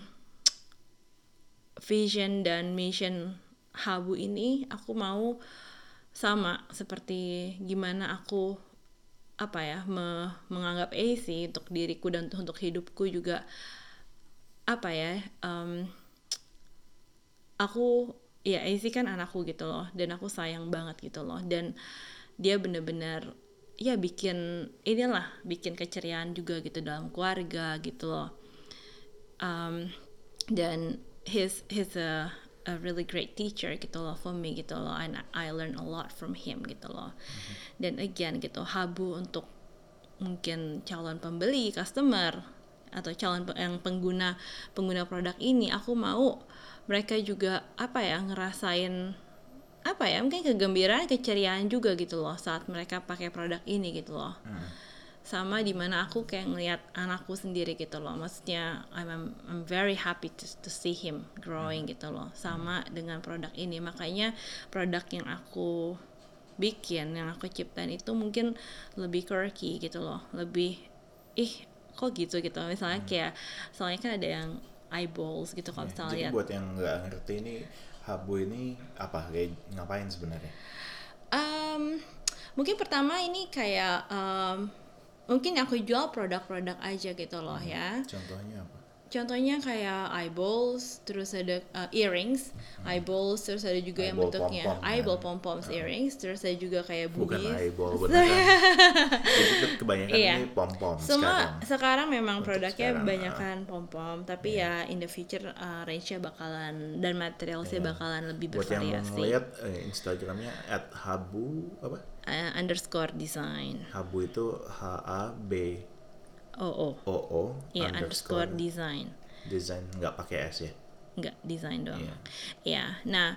vision dan mission habu ini aku mau sama seperti gimana aku apa ya me- menganggap AC untuk diriku dan untuk hidupku juga apa ya em, aku ya AC kan anakku gitu loh dan aku sayang banget gitu loh dan dia bener-bener ya bikin inilah bikin keceriaan juga gitu dalam keluarga gitu loh. Um, dan he's he's a a really great teacher gitu loh for me gitu loh and I learn a lot from him gitu loh. Dan again gitu habu untuk mungkin calon pembeli customer atau calon yang pengguna pengguna produk ini aku mau mereka juga apa ya ngerasain apa ya mungkin kegembiraan keceriaan juga gitu loh saat mereka pakai produk ini gitu loh. Sama di mana aku kayak ngelihat anakku sendiri gitu loh. Maksudnya I'm, I'm, I'm very happy to, to see him growing gitu loh. Sama dengan produk ini. Makanya produk yang aku bikin yang aku ciptain itu mungkin lebih quirky gitu loh. Lebih ih kok gitu gitu. Misalnya kayak soalnya kan ada yang eyeballs gitu kalau misalnya Jadi lihat buat yang nggak ngerti ini Habu ini apa kayak ngapain sebenarnya? Um, mungkin pertama ini kayak um, mungkin aku jual produk-produk aja gitu loh ya. Contohnya apa? Contohnya kayak eyeballs, terus ada uh, earrings, eyeballs, terus ada juga yang Eyeball bentuknya pom-pom, eyeball kan? pom poms earrings, terus ada juga kayak Bukan boobies. eyeball beneran. Jadi kan kebanyakan Iya. ini pom pom Semua sekarang. sekarang memang Untuk produknya sekarang, kebanyakan pom pom, tapi ya in the future uh, range-nya bakalan dan materialnya bakalan lebih Buat yang bervariasi. ngeliat eh, Instagramnya at Habu apa? Uh, underscore design. Habu itu H A B Oh oh. O O Iya, underscore design. design nggak pakai S ya. Nggak design doang. Iya. Iya. Nah,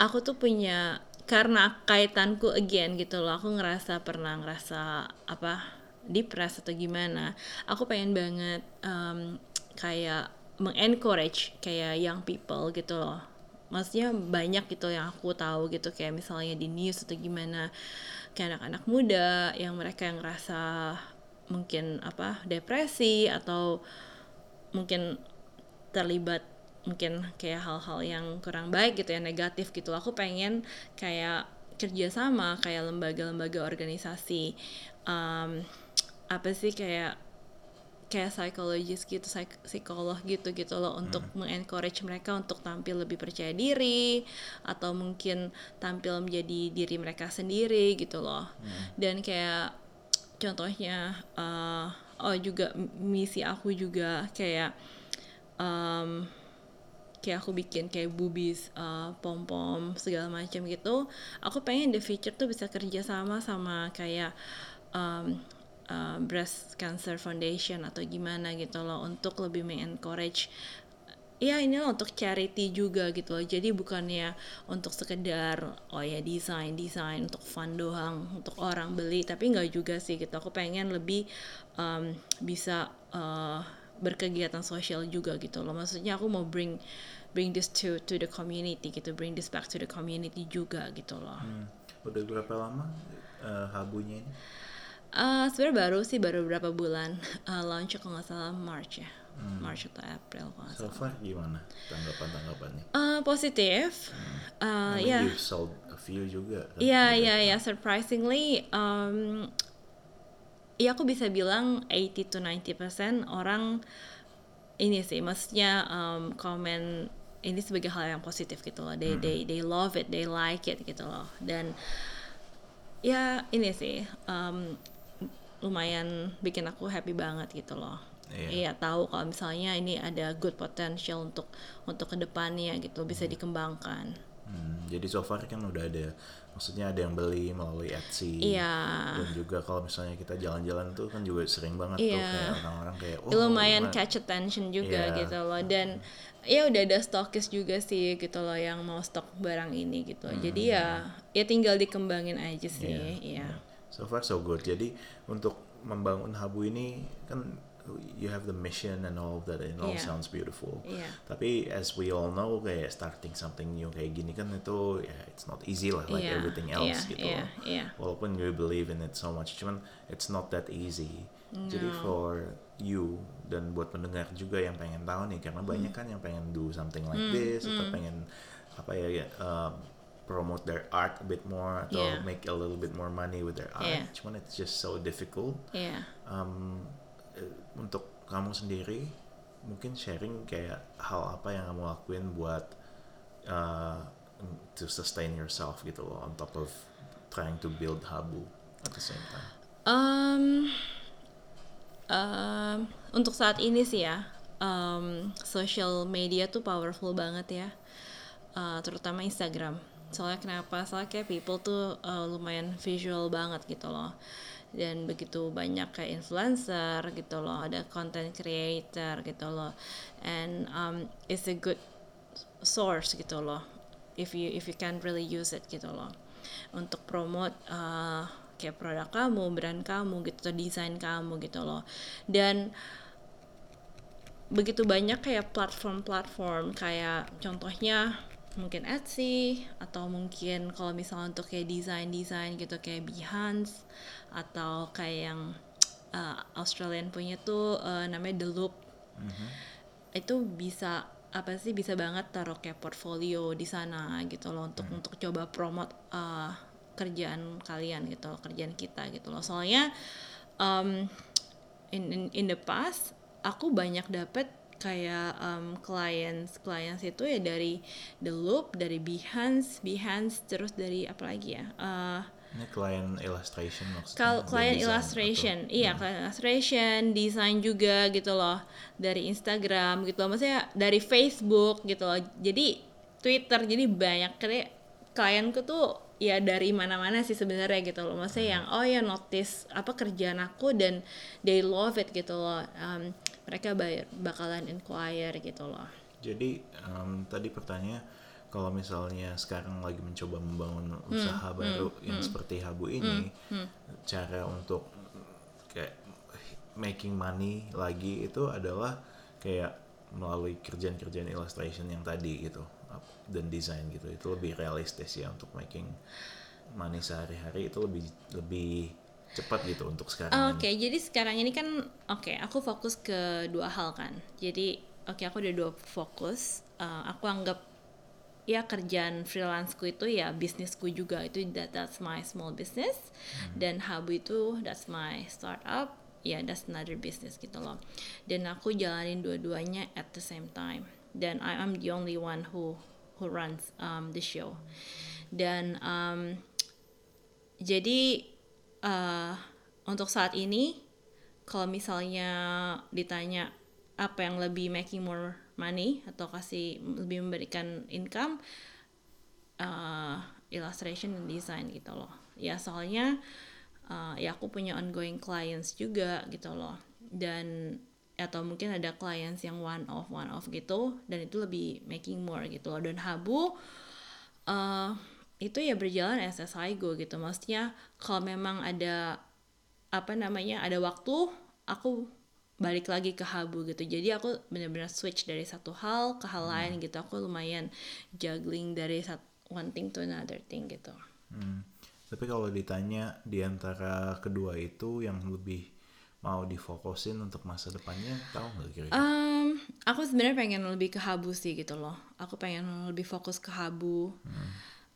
aku tuh punya karena kaitanku again gitu loh. Aku ngerasa pernah ngerasa apa depressed atau gimana. Aku pengen banget um, kayak mengencourage kayak young people gitu loh. Maksudnya banyak gitu yang aku tahu gitu kayak misalnya di news atau gimana kayak anak-anak muda yang mereka yang ngerasa mungkin apa depresi atau mungkin terlibat mungkin kayak hal-hal yang kurang baik gitu ya negatif gitu. Aku pengen kayak kerjasama kayak lembaga-lembaga organisasi um, apa sih kayak kayak psikologis gitu psik- psikolog gitu gitu loh untuk mengencourage mereka untuk tampil lebih percaya diri atau mungkin tampil menjadi diri mereka sendiri gitu loh. Dan kayak contohnya eh, oh juga misi aku juga kayak um, kayak aku bikin kayak boobies, uh, pom pom segala macam gitu. Aku pengen the future tuh bisa kerja sama sama kayak um, uh, breast cancer foundation atau gimana gitu loh untuk lebih mengencourage Ya ini loh untuk charity juga gitu loh. Jadi bukannya untuk sekedar oh ya desain desain untuk fun doang untuk orang beli, tapi nggak juga sih gitu. Aku pengen lebih um, bisa uh, berkegiatan sosial juga gitu loh. Maksudnya aku mau bring bring this to to the community gitu, bring this back to the community juga gitu loh. Hmm. Udah berapa lama eh, Habunya ini? Uh, sebenarnya baru sih baru beberapa bulan uh, launch kalau nggak salah March ya, March atau April kalau So salah. far gimana tanggapan-tanggapannya? Uh, positif, uh, I mean, ya. you've sold a few juga kan? Iya iya iya surprisingly um, ya aku bisa bilang 80 to 90% orang ini sih maksudnya um, komen ini sebagai hal yang positif gitu loh. They they they love it, they like it gitu loh. Dan ya ini sih um, lumayan bikin aku happy banget gitu loh. Iya. Iya tahu kalau misalnya ini ada good potential untuk untuk ke depannya gitu bisa dikembangkan. Hmm, jadi so far kan udah ada, maksudnya ada yang beli melalui Etsy. Iya. Dan juga kalau misalnya kita jalan-jalan tuh kan juga sering banget tuh Iya. kayak orang-orang kayak, oh, lumayan ma- catch attention juga Iya. gitu loh dan ya udah ada stokis juga sih gitu loh yang mau stok barang ini gitu jadi ya ya tinggal dikembangin aja sih Iya. ya So far so good. Jadi untuk membangun Habu ini kan you have the mission and all of that and it all sounds beautiful. Iya. Tapi as we all know kayak starting something new kayak gini kan itu ya it's not easy lah like Iya, everything else gitu. iya, loh. iya. Walaupun you believe in it so much, cuman it's not that easy. Jadi for you dan buat pendengar juga yang pengen tahu nih karena banyak Hmm. kan yang pengen do something like this atau pengen apa ya um, promote their art a bit more atau Yeah. make a little bit more money with their art. Yeah. Cuman it's just so difficult. Iya. Um, untuk kamu sendiri mungkin sharing kayak hal apa yang kamu lakuin buat uh, to sustain yourself gitu loh on top of trying to build Habu at the same time. Um, um, untuk saat ini sih ya, um, social media tuh powerful banget ya, Uh, terutama Instagram. Soalnya kenapa? Soalnya kayak people tuh uh, lumayan visual banget gitu loh. Dan begitu banyak kayak influencer gitu loh, ada content creator gitu loh. And um, it's a good source gitu loh if you if you can really use it gitu loh untuk promote uh, kayak produk kamu brand kamu gitu desain kamu gitu loh dan begitu banyak kayak platform-platform kayak contohnya mungkin Etsy atau mungkin kalau misalnya untuk kayak desain-desain gitu kayak Behance atau kayak yang uh, Australian punya tuh uh, namanya The Loop mm-hmm. itu bisa apa sih bisa banget taruh kayak portfolio di sana gitu loh untuk mm. untuk coba promote uh, kerjaan kalian gitu loh, kerjaan kita gitu loh soalnya um, in, in in the past aku banyak dapet kayak um, clients clients itu ya dari The Loop dari Behance Behance terus dari apa lagi ya? Uh, ini client illustration maksudnya kalau client illustration. atau, iya hmm. client illustration desain juga gitu loh. Dari Instagram gitu loh. Maksudnya dari Facebook gitu loh. Jadi Twitter jadi banyak. Kayak klienku tuh ya dari mana-mana sih sebenarnya gitu loh. Maksudnya hmm. yang oh ya notice apa kerjaan aku dan they love it gitu loh. Um, mereka bayar, bakalan inquire gitu loh. Jadi um, tadi pertanyaan kalau misalnya sekarang lagi mencoba membangun hmm, usaha hmm, baru hmm, yang hmm, seperti Habu ini hmm, hmm. cara untuk kayak making money lagi itu adalah kayak melalui kerjaan-kerjaan illustration yang tadi gitu dan desain gitu. Itu lebih realistis ya untuk making money sehari-hari. Itu lebih lebih cepat gitu untuk sekarang. Oke, okay, jadi sekarang ini kan oke, okay, aku fokus ke dua hal kan. Jadi oke okay, aku ada dua fokus. Uh, aku anggap ya kerjaan freelanceku itu ya bisnisku juga itu that, that's my small business hmm. dan Habu itu that's my startup ya yeah, that's another business gitu loh dan aku jalanin dua-duanya at the same time dan I am the only one who who runs um, the show dan um, jadi uh, untuk saat ini kalau misalnya ditanya apa yang lebih making more money atau kasih lebih memberikan income uh, illustration dan design gitu loh. Ya soalnya uh, ya aku punya ongoing clients juga gitu loh. Dan atau mungkin ada clients yang one off one off gitu dan itu lebih making more gitu loh. Dan Habu uh, itu ya berjalan SSI go gitu maksudnya kalau memang ada apa namanya ada waktu aku balik lagi ke Habu gitu jadi aku benar-benar switch dari satu hal ke hal lain hmm. gitu aku lumayan juggling dari satu one thing to another thing gitu hmm. tapi kalau ditanya di antara kedua itu yang lebih mau difokusin untuk masa depannya tahu nggak kira-kira? Um, aku sebenarnya pengen lebih ke habu sih gitu loh. Aku pengen lebih fokus ke habu. Hmm.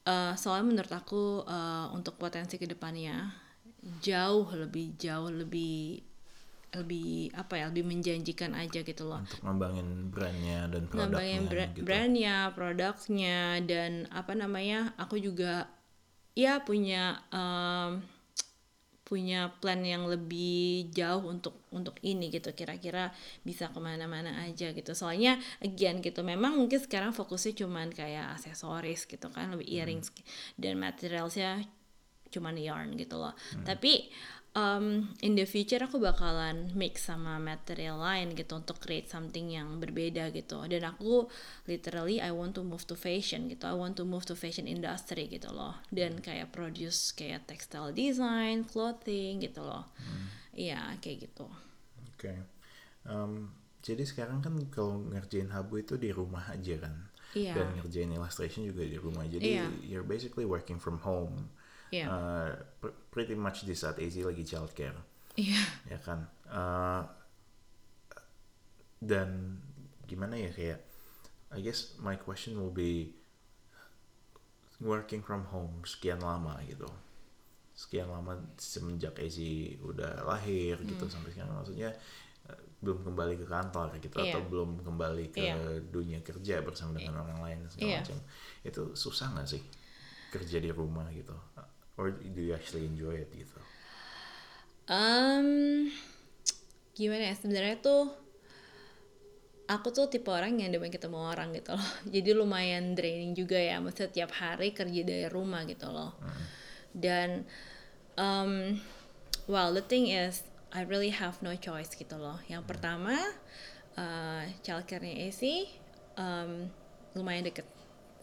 Uh, soalnya menurut aku uh, untuk potensi ke depannya jauh lebih jauh lebih lebih apa ya lebih menjanjikan aja gitu loh untuk ngembangin brandnya dan produknya ngembangin bra gitu. brandnya produknya dan apa namanya aku juga ya punya um, punya plan yang lebih jauh untuk untuk ini gitu kira-kira bisa ke mana-mana aja gitu soalnya again gitu memang mungkin sekarang fokusnya cuman kayak aksesoris gitu kan lebih hmm. earrings hmm. dan materialsnya cuman yarn gitu loh hmm. tapi um, in the future aku bakalan mix sama material lain gitu untuk create something yang berbeda gitu dan aku literally I want to move to fashion gitu I want to move to fashion industry gitu loh dan kayak produce kayak textile design clothing gitu loh hmm. iya hmm. kayak gitu oke okay. um, jadi sekarang kan kalau ngerjain habu itu di rumah aja kan yeah. dan ngerjain illustration juga di rumah jadi yeah. you're basically working from home yeah. uh, pr pretty much di saat Easy lagi childcare yeah. ya kan uh, dan gimana ya kayak I guess my question will be working from home sekian lama gitu sekian lama semenjak Easy udah lahir gitu hmm. gitu sampai sekarang maksudnya uh, belum kembali ke kantor gitu yeah. atau belum kembali ke yeah. dunia kerja bersama dengan yeah. orang lain segala yeah. macam itu susah nggak sih kerja di rumah gitu or do you actually enjoy it gitu? Um, gimana ya sebenarnya tuh aku tuh tipe orang yang demen ketemu orang gitu loh jadi lumayan draining juga ya maksudnya tiap hari kerja dari rumah gitu loh hmm. dan um, well the thing is I really have no choice gitu loh yang hmm. pertama uh, childcare-nya AC um, lumayan deket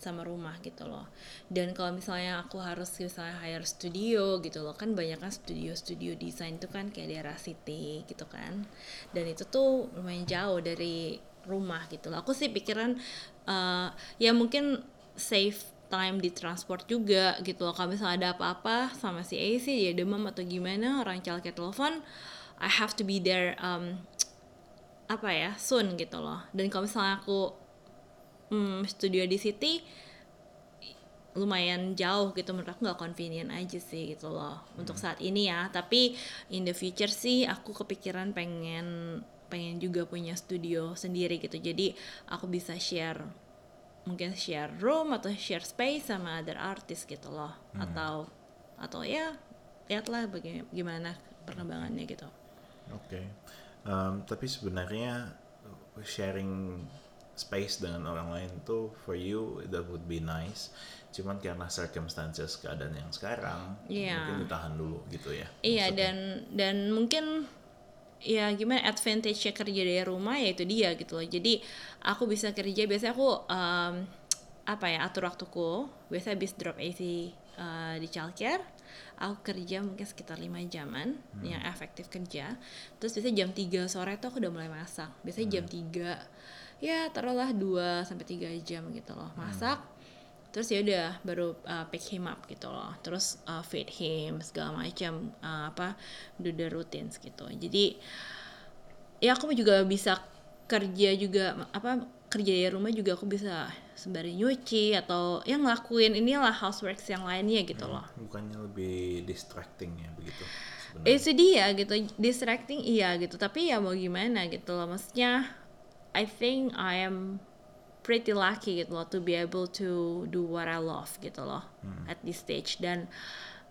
sama rumah gitu loh. Dan kalau misalnya aku harus misalnya hire studio gitu loh kan banyak kan studio-studio desain itu kan kayak daerah city gitu kan. Dan itu tuh lumayan jauh dari rumah gitu loh. Aku sih pikiran uh, ya mungkin save time di transport juga gitu loh. Kalau misalnya ada apa-apa sama si AC dia demam atau gimana orang calket telepon I have to be there um, apa ya soon gitu loh. Dan kalau misalnya aku hmm, studio di city lumayan jauh gitu. Menurut aku nggak convenient aja sih gitu loh. Hmm. untuk saat ini ya. Tapi in the future sih aku kepikiran pengen pengen juga punya studio sendiri gitu. Jadi aku bisa share mungkin share room atau share space sama other artist gitu loh. Hmm. atau atau ya lihatlah bagaimana perkembangannya gitu. Oke. Okay. um, tapi sebenarnya sharing space dengan orang lain tuh for you that would be nice cuman karena circumstances keadaan yang sekarang yeah. mungkin ditahan dulu gitu ya iya Maksudnya. dan dan mungkin ya gimana advantage kerja dari rumah ya itu dia gitu loh jadi aku bisa kerja biasanya aku um, apa ya atur waktuku biasa habis drop AC uh, di childcare aku kerja mungkin sekitar lima jaman hmm. yang efektif kerja terus biasanya jam 3 sore tuh aku udah mulai masak biasanya hmm. jam 3 ya taruhlah 2 sampai tiga jam gitu loh masak hmm. terus ya udah baru uh, pick him up gitu loh terus uh, feed him segala macam uh, apa do the routines gitu jadi ya aku juga bisa kerja juga apa kerja di rumah juga aku bisa sembari nyuci atau yang ngelakuin inilah houseworks yang lainnya gitu hmm, loh. Bukannya lebih distracting ya begitu? Sebenarnya. Itu dia gitu, distracting iya gitu. Tapi ya mau gimana gitu loh. Maksudnya I think I am pretty lucky gitu loh to be able to do what I love gitu loh hmm. at this stage dan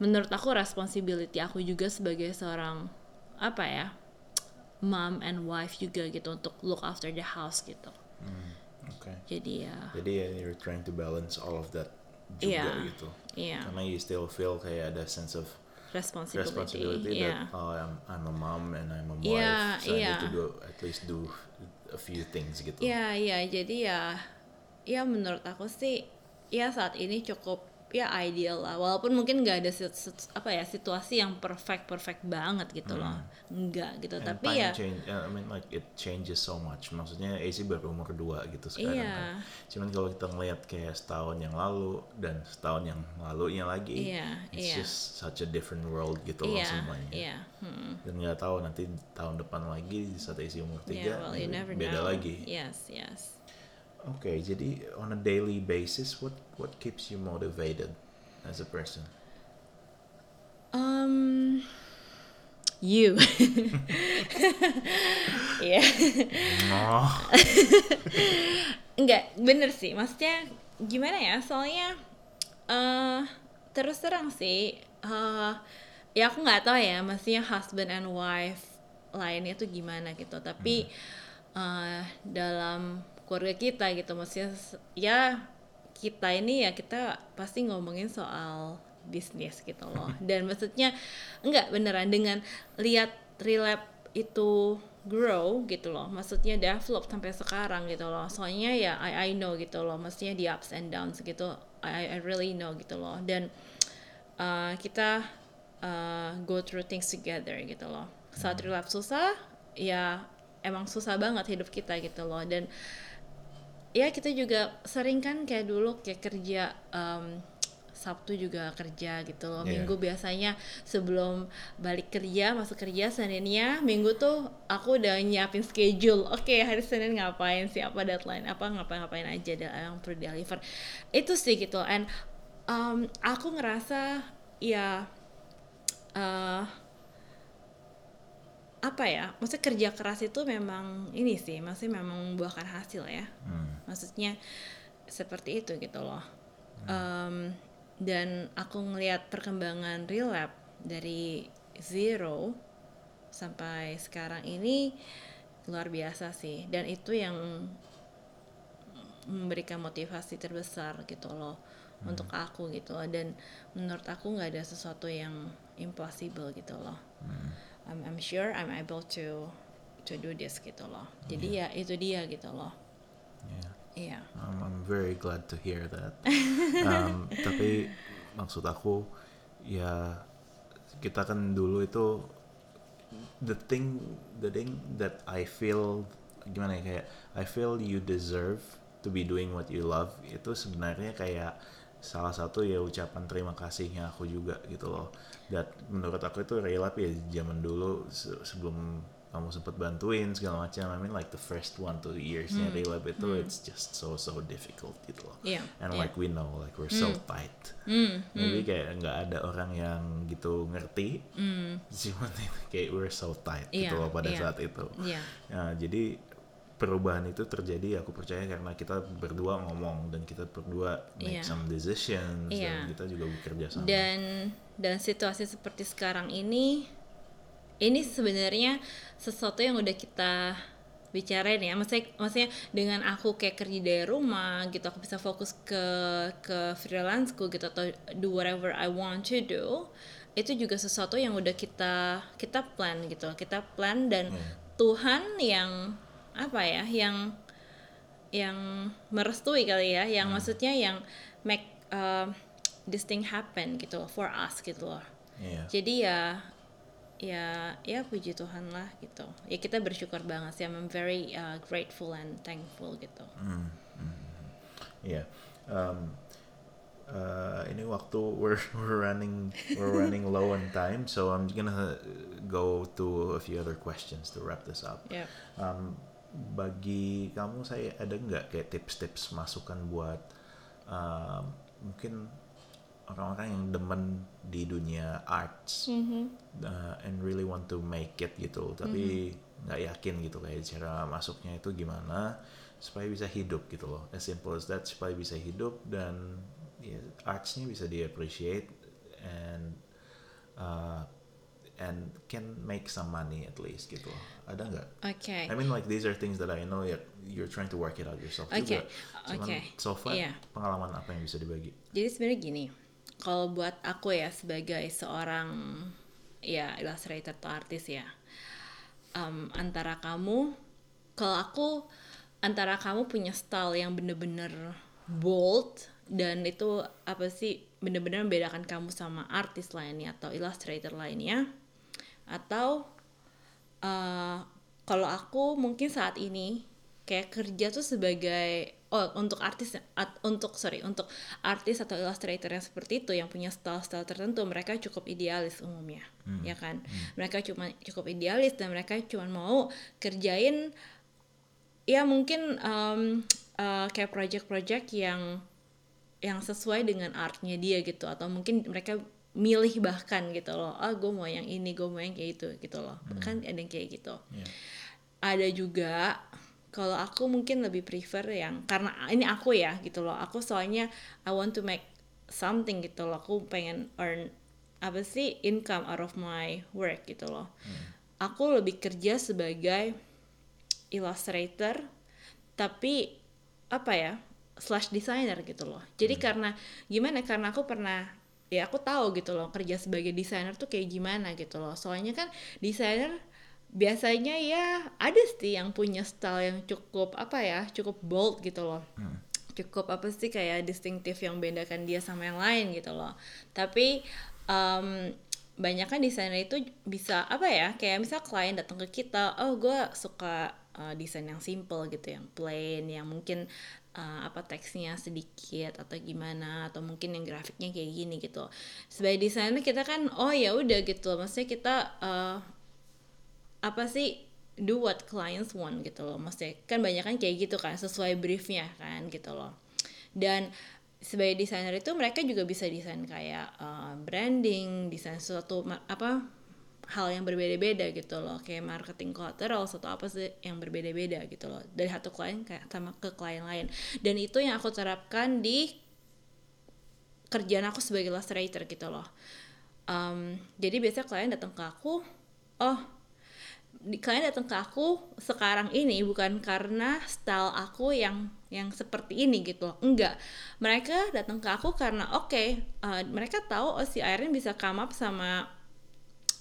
menurut aku responsibility aku juga sebagai seorang apa ya mom and wife juga gitu untuk look after the house gitu. Hmm. Okay. Jadi ya. Jadi ya you're trying to balance all of that juga yeah. gitu. Iya. Yeah. Karena you still feel kayak ada sense of responsibility, responsibility yeah. that oh I'm, I'm a mom and I'm a wife, yeah, so yeah. I need to do at least do a few things gitu. Iya yeah, iya yeah. jadi ya ya menurut aku sih ya saat ini cukup ya ideal lah walaupun mungkin nggak ada apa ya situasi yang perfect perfect banget gitu loh hmm. nggak gitu And tapi ya change, I mean like it changes so much maksudnya AC baru umur dua gitu sekarang yeah. kan cuman kalau kita ngeliat kayak setahun yang lalu dan setahun yang lalunya lagi yeah, it's yeah. just such a different world gitu yeah, loh semuanya yeah. hmm. dan nggak tahu nanti tahun depan lagi saat AC umur tiga yeah, well, beda know. lagi yes yes okay, jadi on a daily basis, what what keeps you motivated as a person? Um, you. Iya. oh. Enggak, bener sih. Maksudnya gimana ya? Soalnya uh, terus terang sih, uh, ya aku nggak tahu ya. Maksudnya husband and wife lainnya tuh gimana gitu. Tapi hmm. uh, dalam keluarga kita gitu. Maksudnya ya kita ini ya kita pasti ngomongin soal bisnis gitu loh. Dan maksudnya enggak beneran. Dengan lihat relap itu grow gitu loh. Maksudnya develop sampai sekarang gitu loh. Soalnya ya I I know gitu loh. Maksudnya di ups and downs gitu. I I really know gitu loh. Dan uh, kita uh, go through things together gitu loh. Saat hmm. relap susah ya emang susah banget hidup kita gitu loh. Dan ya kita juga sering kan kayak dulu kayak kerja um, Sabtu juga kerja gitu loh. Yeah. Minggu biasanya sebelum balik kerja, masuk kerja Seninnya, Minggu tuh aku udah nyiapin schedule. Oke, okay, hari Senin ngapain sih? Apa deadline? Apa ngapain-ngapain aja yang perlu deliver. Itu sih gitu. And um, aku ngerasa ya uh, apa ya maksudnya kerja keras itu memang ini sih maksudnya memang membuahkan hasil ya hmm. maksudnya seperti itu gitu loh hmm. um, dan aku ngelihat perkembangan real lab dari zero sampai sekarang ini luar biasa sih dan itu yang memberikan motivasi terbesar gitu loh hmm. untuk aku gitu loh dan menurut aku nggak ada sesuatu yang impossible gitu loh hmm I'm, I'm sure I'm able to to do this gitu loh jadi yeah. ya itu dia gitu loh yeah. Iya. Um, I'm very glad to hear that. um, tapi maksud aku ya kita kan dulu itu the thing the thing that I feel gimana ya kayak I feel you deserve to be doing what you love itu sebenarnya kayak salah satu ya ucapan terima kasihnya aku juga gitu loh. Dan menurut aku itu relap ya zaman dulu se- sebelum kamu sempat bantuin segala macam. I mean like the first one two yearsnya Hmm. relap itu it's just so so difficult gitu loh. Iya, And iya. like we know like we're so tight. Hmm, Maybe kayak nggak ada orang yang gitu ngerti. hmm. Cuma kayak we're so tight gitu Iya, loh pada iya. saat itu. Iya. Nah, jadi perubahan itu terjadi aku percaya karena kita berdua ngomong dan kita berdua make Iya. some decisions Iya. dan kita juga bekerja sama. dan dan situasi seperti sekarang ini ini sebenarnya sesuatu yang udah kita bicarain ya maksudnya maksudnya dengan aku kayak kerja dari rumah gitu aku bisa fokus ke ke freelanceku gitu atau do whatever I want to do itu juga sesuatu yang udah kita kita plan gitu kita plan dan Tuhan yang apa ya yang yang merestui kali ya, yang maksudnya yang make uh, this thing happen gitu loh, for us gitu loh. Iya. Jadi ya ya ya puji Tuhan lah gitu. Ya kita bersyukur banget sih. I'm very uh, grateful and thankful gitu. Iya. Um, uh, ini waktu we're we're running we're running low on time, so I'm gonna go to a few other questions to wrap this up. Ya. Um, bagi kamu saya ada nggak kayak tips-tips masukan buat um, mungkin orang-orang yang demen di dunia arts uh, and really want to make it gitu tapi nggak yakin gitu kayak cara masuknya itu gimana supaya bisa hidup gitu loh. As simple as that supaya bisa hidup dan ya, artsnya bisa di appreciate and uh, and can make some money at least gitu ada nggak Oke. I mean like these are things that I know ya you're trying to work it out yourself Okay, juga. Cuman okay, so far iya. pengalaman apa yang bisa dibagi? Jadi sebenarnya gini, kalau buat aku ya sebagai seorang ya illustrator atau artis ya, um, antara kamu, kalau aku antara kamu punya style yang bener-bener bold dan itu apa sih bener-bener membedakan kamu sama artis lainnya atau illustrator lainnya, atau uh, kalau aku mungkin saat ini kayak kerja tuh sebagai oh untuk artis at- untuk sorry untuk artis atau illustrator yang seperti itu yang punya style-style tertentu mereka cukup idealis umumnya ya kan? Mereka cuma cukup idealis dan mereka cuma mau kerjain ya mungkin um, uh, kayak project-project yang yang sesuai dengan artnya dia gitu atau mungkin mereka milih bahkan gitu loh. Ah gue mau yang ini gue mau yang kayak gitu gitu loh. Kan ada yang kayak gitu. Iya. ada juga kalau aku mungkin lebih prefer yang karena ini aku ya gitu loh. Aku soalnya I want to make something gitu loh. Aku pengen earn apa sih income out of my work gitu loh. Aku lebih kerja sebagai illustrator tapi apa ya slash designer gitu loh. Jadi karena gimana? Karena aku pernah ya aku tahu gitu loh kerja sebagai desainer tuh kayak gimana gitu loh. Soalnya kan desainer biasanya ya ada sih yang punya style yang cukup apa ya cukup bold gitu loh. Cukup apa sih kayak distinktif yang bedakan dia sama yang lain gitu loh. Tapi em banyak kan desainer itu bisa apa ya kayak misal klien datang ke kita oh gue suka uh, desain yang simple gitu yang plain yang mungkin uh, apa teksnya sedikit atau gimana atau mungkin yang grafiknya kayak gini gitu. Sebagai desainer kita kan oh ya udah gitu. Maksudnya kita uh, apa sih do what clients want gitu loh. Maksudnya kan banyak kan kayak gitu kan sesuai briefnya kan gitu loh. Dan sebagai desainer itu mereka juga bisa desain kayak uh, branding desain sesuatu ma- apa hal yang berbeda-beda gitu loh. Kayak marketing collateral atau apa sih yang berbeda-beda gitu loh. Dari satu klien kayak sama ke klien lain. Dan itu yang aku terapkan di kerjaan aku sebagai illustrator gitu loh. Um, jadi biasanya klien datang ke aku oh kalian datang ke aku sekarang ini bukan karena style aku yang yang seperti ini gitu loh. Enggak. Mereka datang ke aku karena oke uh, mereka tahu oh si Irene bisa come up sama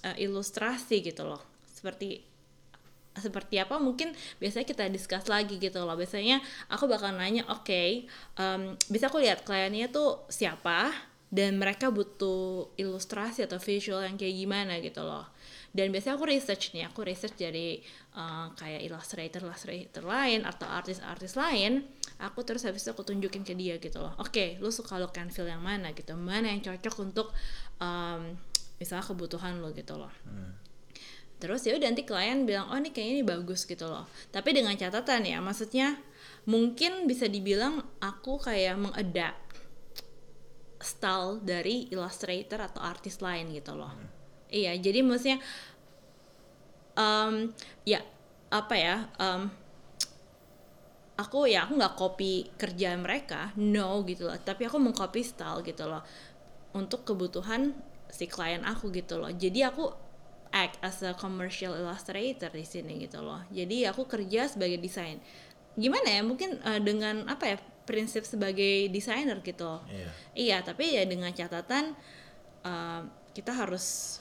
uh, ilustrasi gitu loh. Seperti seperti apa? Mungkin biasanya kita discuss lagi gitu loh. Biasanya aku bakal nanya oke okay, um, bisa aku lihat kliennya tuh siapa? Dan mereka butuh ilustrasi atau visual yang kayak gimana? gitu loh. Dan biasanya aku research nih aku research dari uh, kayak illustrator illustrator lain atau artis-artis lain aku terus habis itu aku tunjukin ke dia gitu loh. Oke okay, lu suka look and feel yang mana? gitu. Mana yang cocok untuk um, misalnya kebutuhan lo gitu loh. Hmm. terus ya udah nanti klien bilang oh ini kayaknya ini bagus gitu loh. Tapi dengan catatan ya maksudnya mungkin bisa dibilang aku kayak mengadapt style dari illustrator atau artis lain gitu loh. Hmm. Iya jadi maksudnya um, ya apa ya um, aku ya aku nggak copy kerja mereka no gitu loh. Tapi aku mengcopy style gitu loh untuk kebutuhan si klien aku gitu loh. Jadi aku act as a commercial illustrator di sini gitu loh. Jadi aku kerja sebagai desain. Gimana ya mungkin uh, dengan apa ya prinsip sebagai desainer gitu. Yeah. iya tapi ya dengan catatan uh, kita harus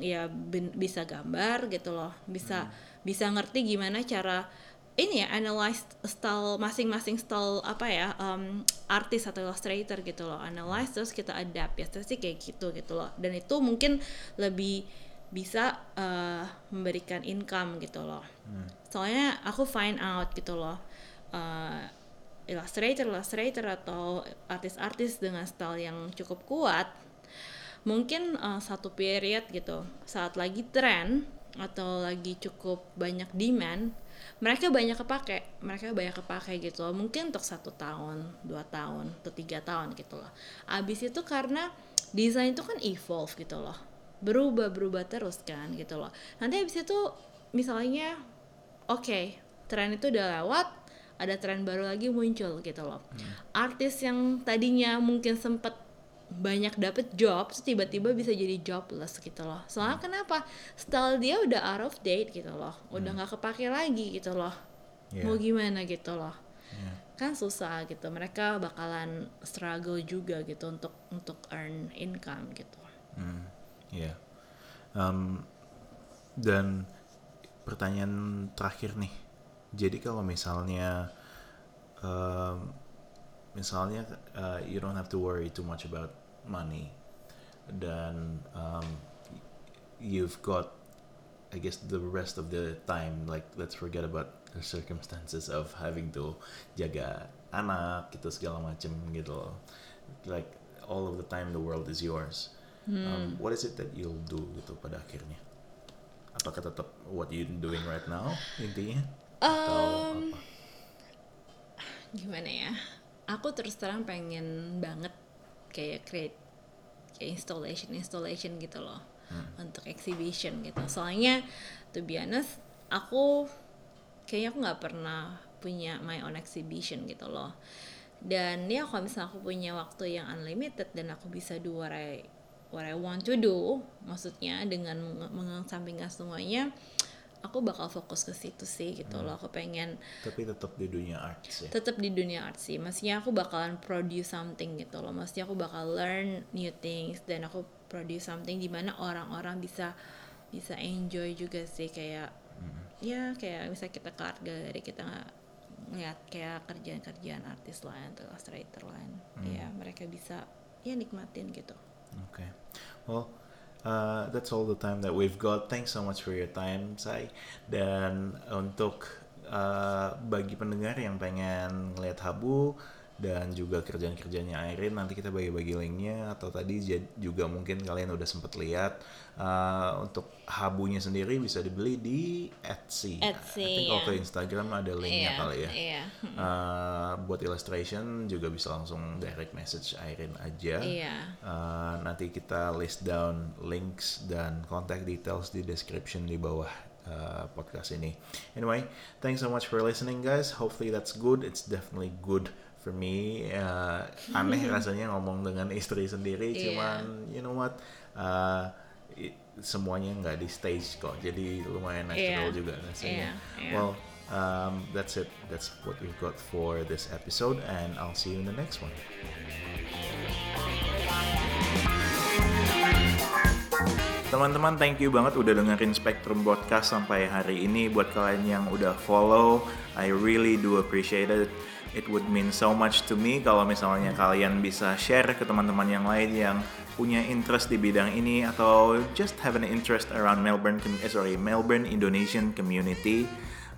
ya bisa gambar gitu loh. Bisa hmm. bisa ngerti gimana cara ini ya analyze style masing-masing style apa ya um, artis atau illustrator gitu loh. Analyze terus kita adapt. Ya sih kayak gitu gitu loh. Dan itu mungkin lebih bisa uh, memberikan income gitu loh. Hmm. soalnya aku find out gitu loh uh, illustrator illustrator atau artis-artis dengan style yang cukup kuat mungkin uh, satu period gitu saat lagi tren atau lagi cukup banyak demand mereka banyak kepake mereka banyak kepake gitu loh. Mungkin untuk satu tahun dua tahun atau tiga tahun gitu loh. Abis itu karena desain itu kan evolve gitu loh. Berubah berubah terus kan gitu loh. Nanti abis itu misalnya oke okay, tren itu udah lewat ada tren baru lagi muncul gitu loh. Hmm. artis yang tadinya mungkin sempet banyak dapet job tiba-tiba bisa jadi jobless gitu loh soalnya hmm. kenapa style dia udah out of date gitu loh udah hmm. nggak hmm. kepake lagi gitu loh yeah. mau gimana gitu loh yeah. kan susah gitu mereka bakalan struggle juga gitu untuk untuk earn income gitu hmm. yeah. um, dan pertanyaan terakhir nih jadi kalau misalnya um, misalnya uh, you don't have to worry too much about money. Dan um, you've got I guess the rest of the time like let's forget about the circumstances of having to jaga anak gitu segala macem gitu. Like all of the time the world is yours. Hmm. um, what is it that you'll do gitu pada akhirnya? Apakah tetap what you doing right now intinya? Um, apa? gimana ya? Aku terus terang pengen banget kayak create kayak installation installation gitu loh. Hmm. untuk exhibition gitu. Soalnya to be honest aku kayaknya aku nggak pernah punya my own exhibition gitu loh. Dan ya kalau misalnya aku punya waktu yang unlimited dan aku bisa do what I what I want to do maksudnya dengan mengesampingkan semuanya aku bakal fokus ke situ sih gitu hmm. loh aku pengen tapi tetap di dunia art sih tetap di dunia art sih maksudnya aku bakalan produce something gitu loh maksudnya aku bakal learn new things dan aku produce something di mana orang-orang bisa bisa enjoy juga sih kayak hmm. ya kayak bisa kita ke art gallery kita ngeliat kayak kerjaan-kerjaan artis lain atau illustrator lain hmm. ya mereka bisa ya nikmatin gitu oke okay. well uh, that's all the time that we've got. Thanks so much for your time, Sai. Dan untuk uh, bagi pendengar yang pengen ngeliat Habu, dan juga kerjaan-kerjanya Airin nanti kita bagi-bagi linknya atau tadi juga mungkin kalian udah sempet lihat uh, untuk habunya sendiri bisa dibeli di Etsy. Etsy. I think kalau ke Instagram ada linknya yeah, kali ya. Yeah. Uh, buat illustration juga bisa langsung direct message Airin aja. Yeah. Uh, nanti kita list down links dan contact details di description di bawah uh, podcast ini. Anyway, thanks so much for listening guys. Hopefully that's good. It's definitely good for me uh, aneh rasanya ngomong dengan istri sendiri yeah. cuman you know what uh, semuanya nggak di stage kok jadi lumayan natural yeah. juga rasanya yeah. Yeah. well um, that's it that's what we've got for this episode and I'll see you in the next one teman-teman thank you banget udah dengerin Spectrum Podcast sampai hari ini. Buat kalian yang udah follow, I really do appreciate it. It would mean so much to me kalau misalnya kalian bisa share ke teman-teman yang lain yang punya interest di bidang ini atau just have an interest around Melbourne, eh, sorry Melbourne Indonesian community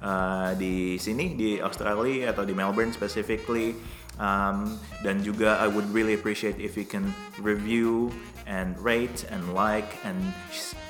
uh, di sini di Australia atau di Melbourne specifically. Um, dan juga I would really appreciate if you can review and rate and like and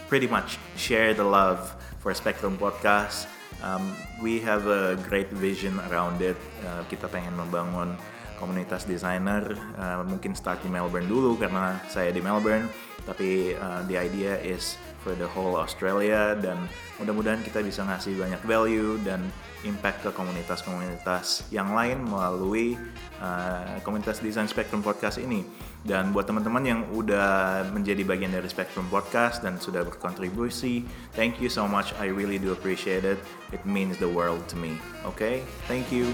pretty much share the love for Spectrum Podcast. Um, we have a great vision around it. Uh, kita pengen membangun komunitas desainer. Uh, mungkin start di Melbourne dulu karena saya di Melbourne. Tapi uh, the idea is for the whole Australia dan mudah-mudahan kita bisa ngasih banyak value dan impact ke komunitas-komunitas yang lain melalui uh, komunitas desain Spectrum Podcast ini. Dan buat teman-teman yang udah menjadi bagian dari Spectrum Podcast dan sudah berkontribusi, thank you so much. I really do appreciate it. It means the world to me. Okay? Thank you.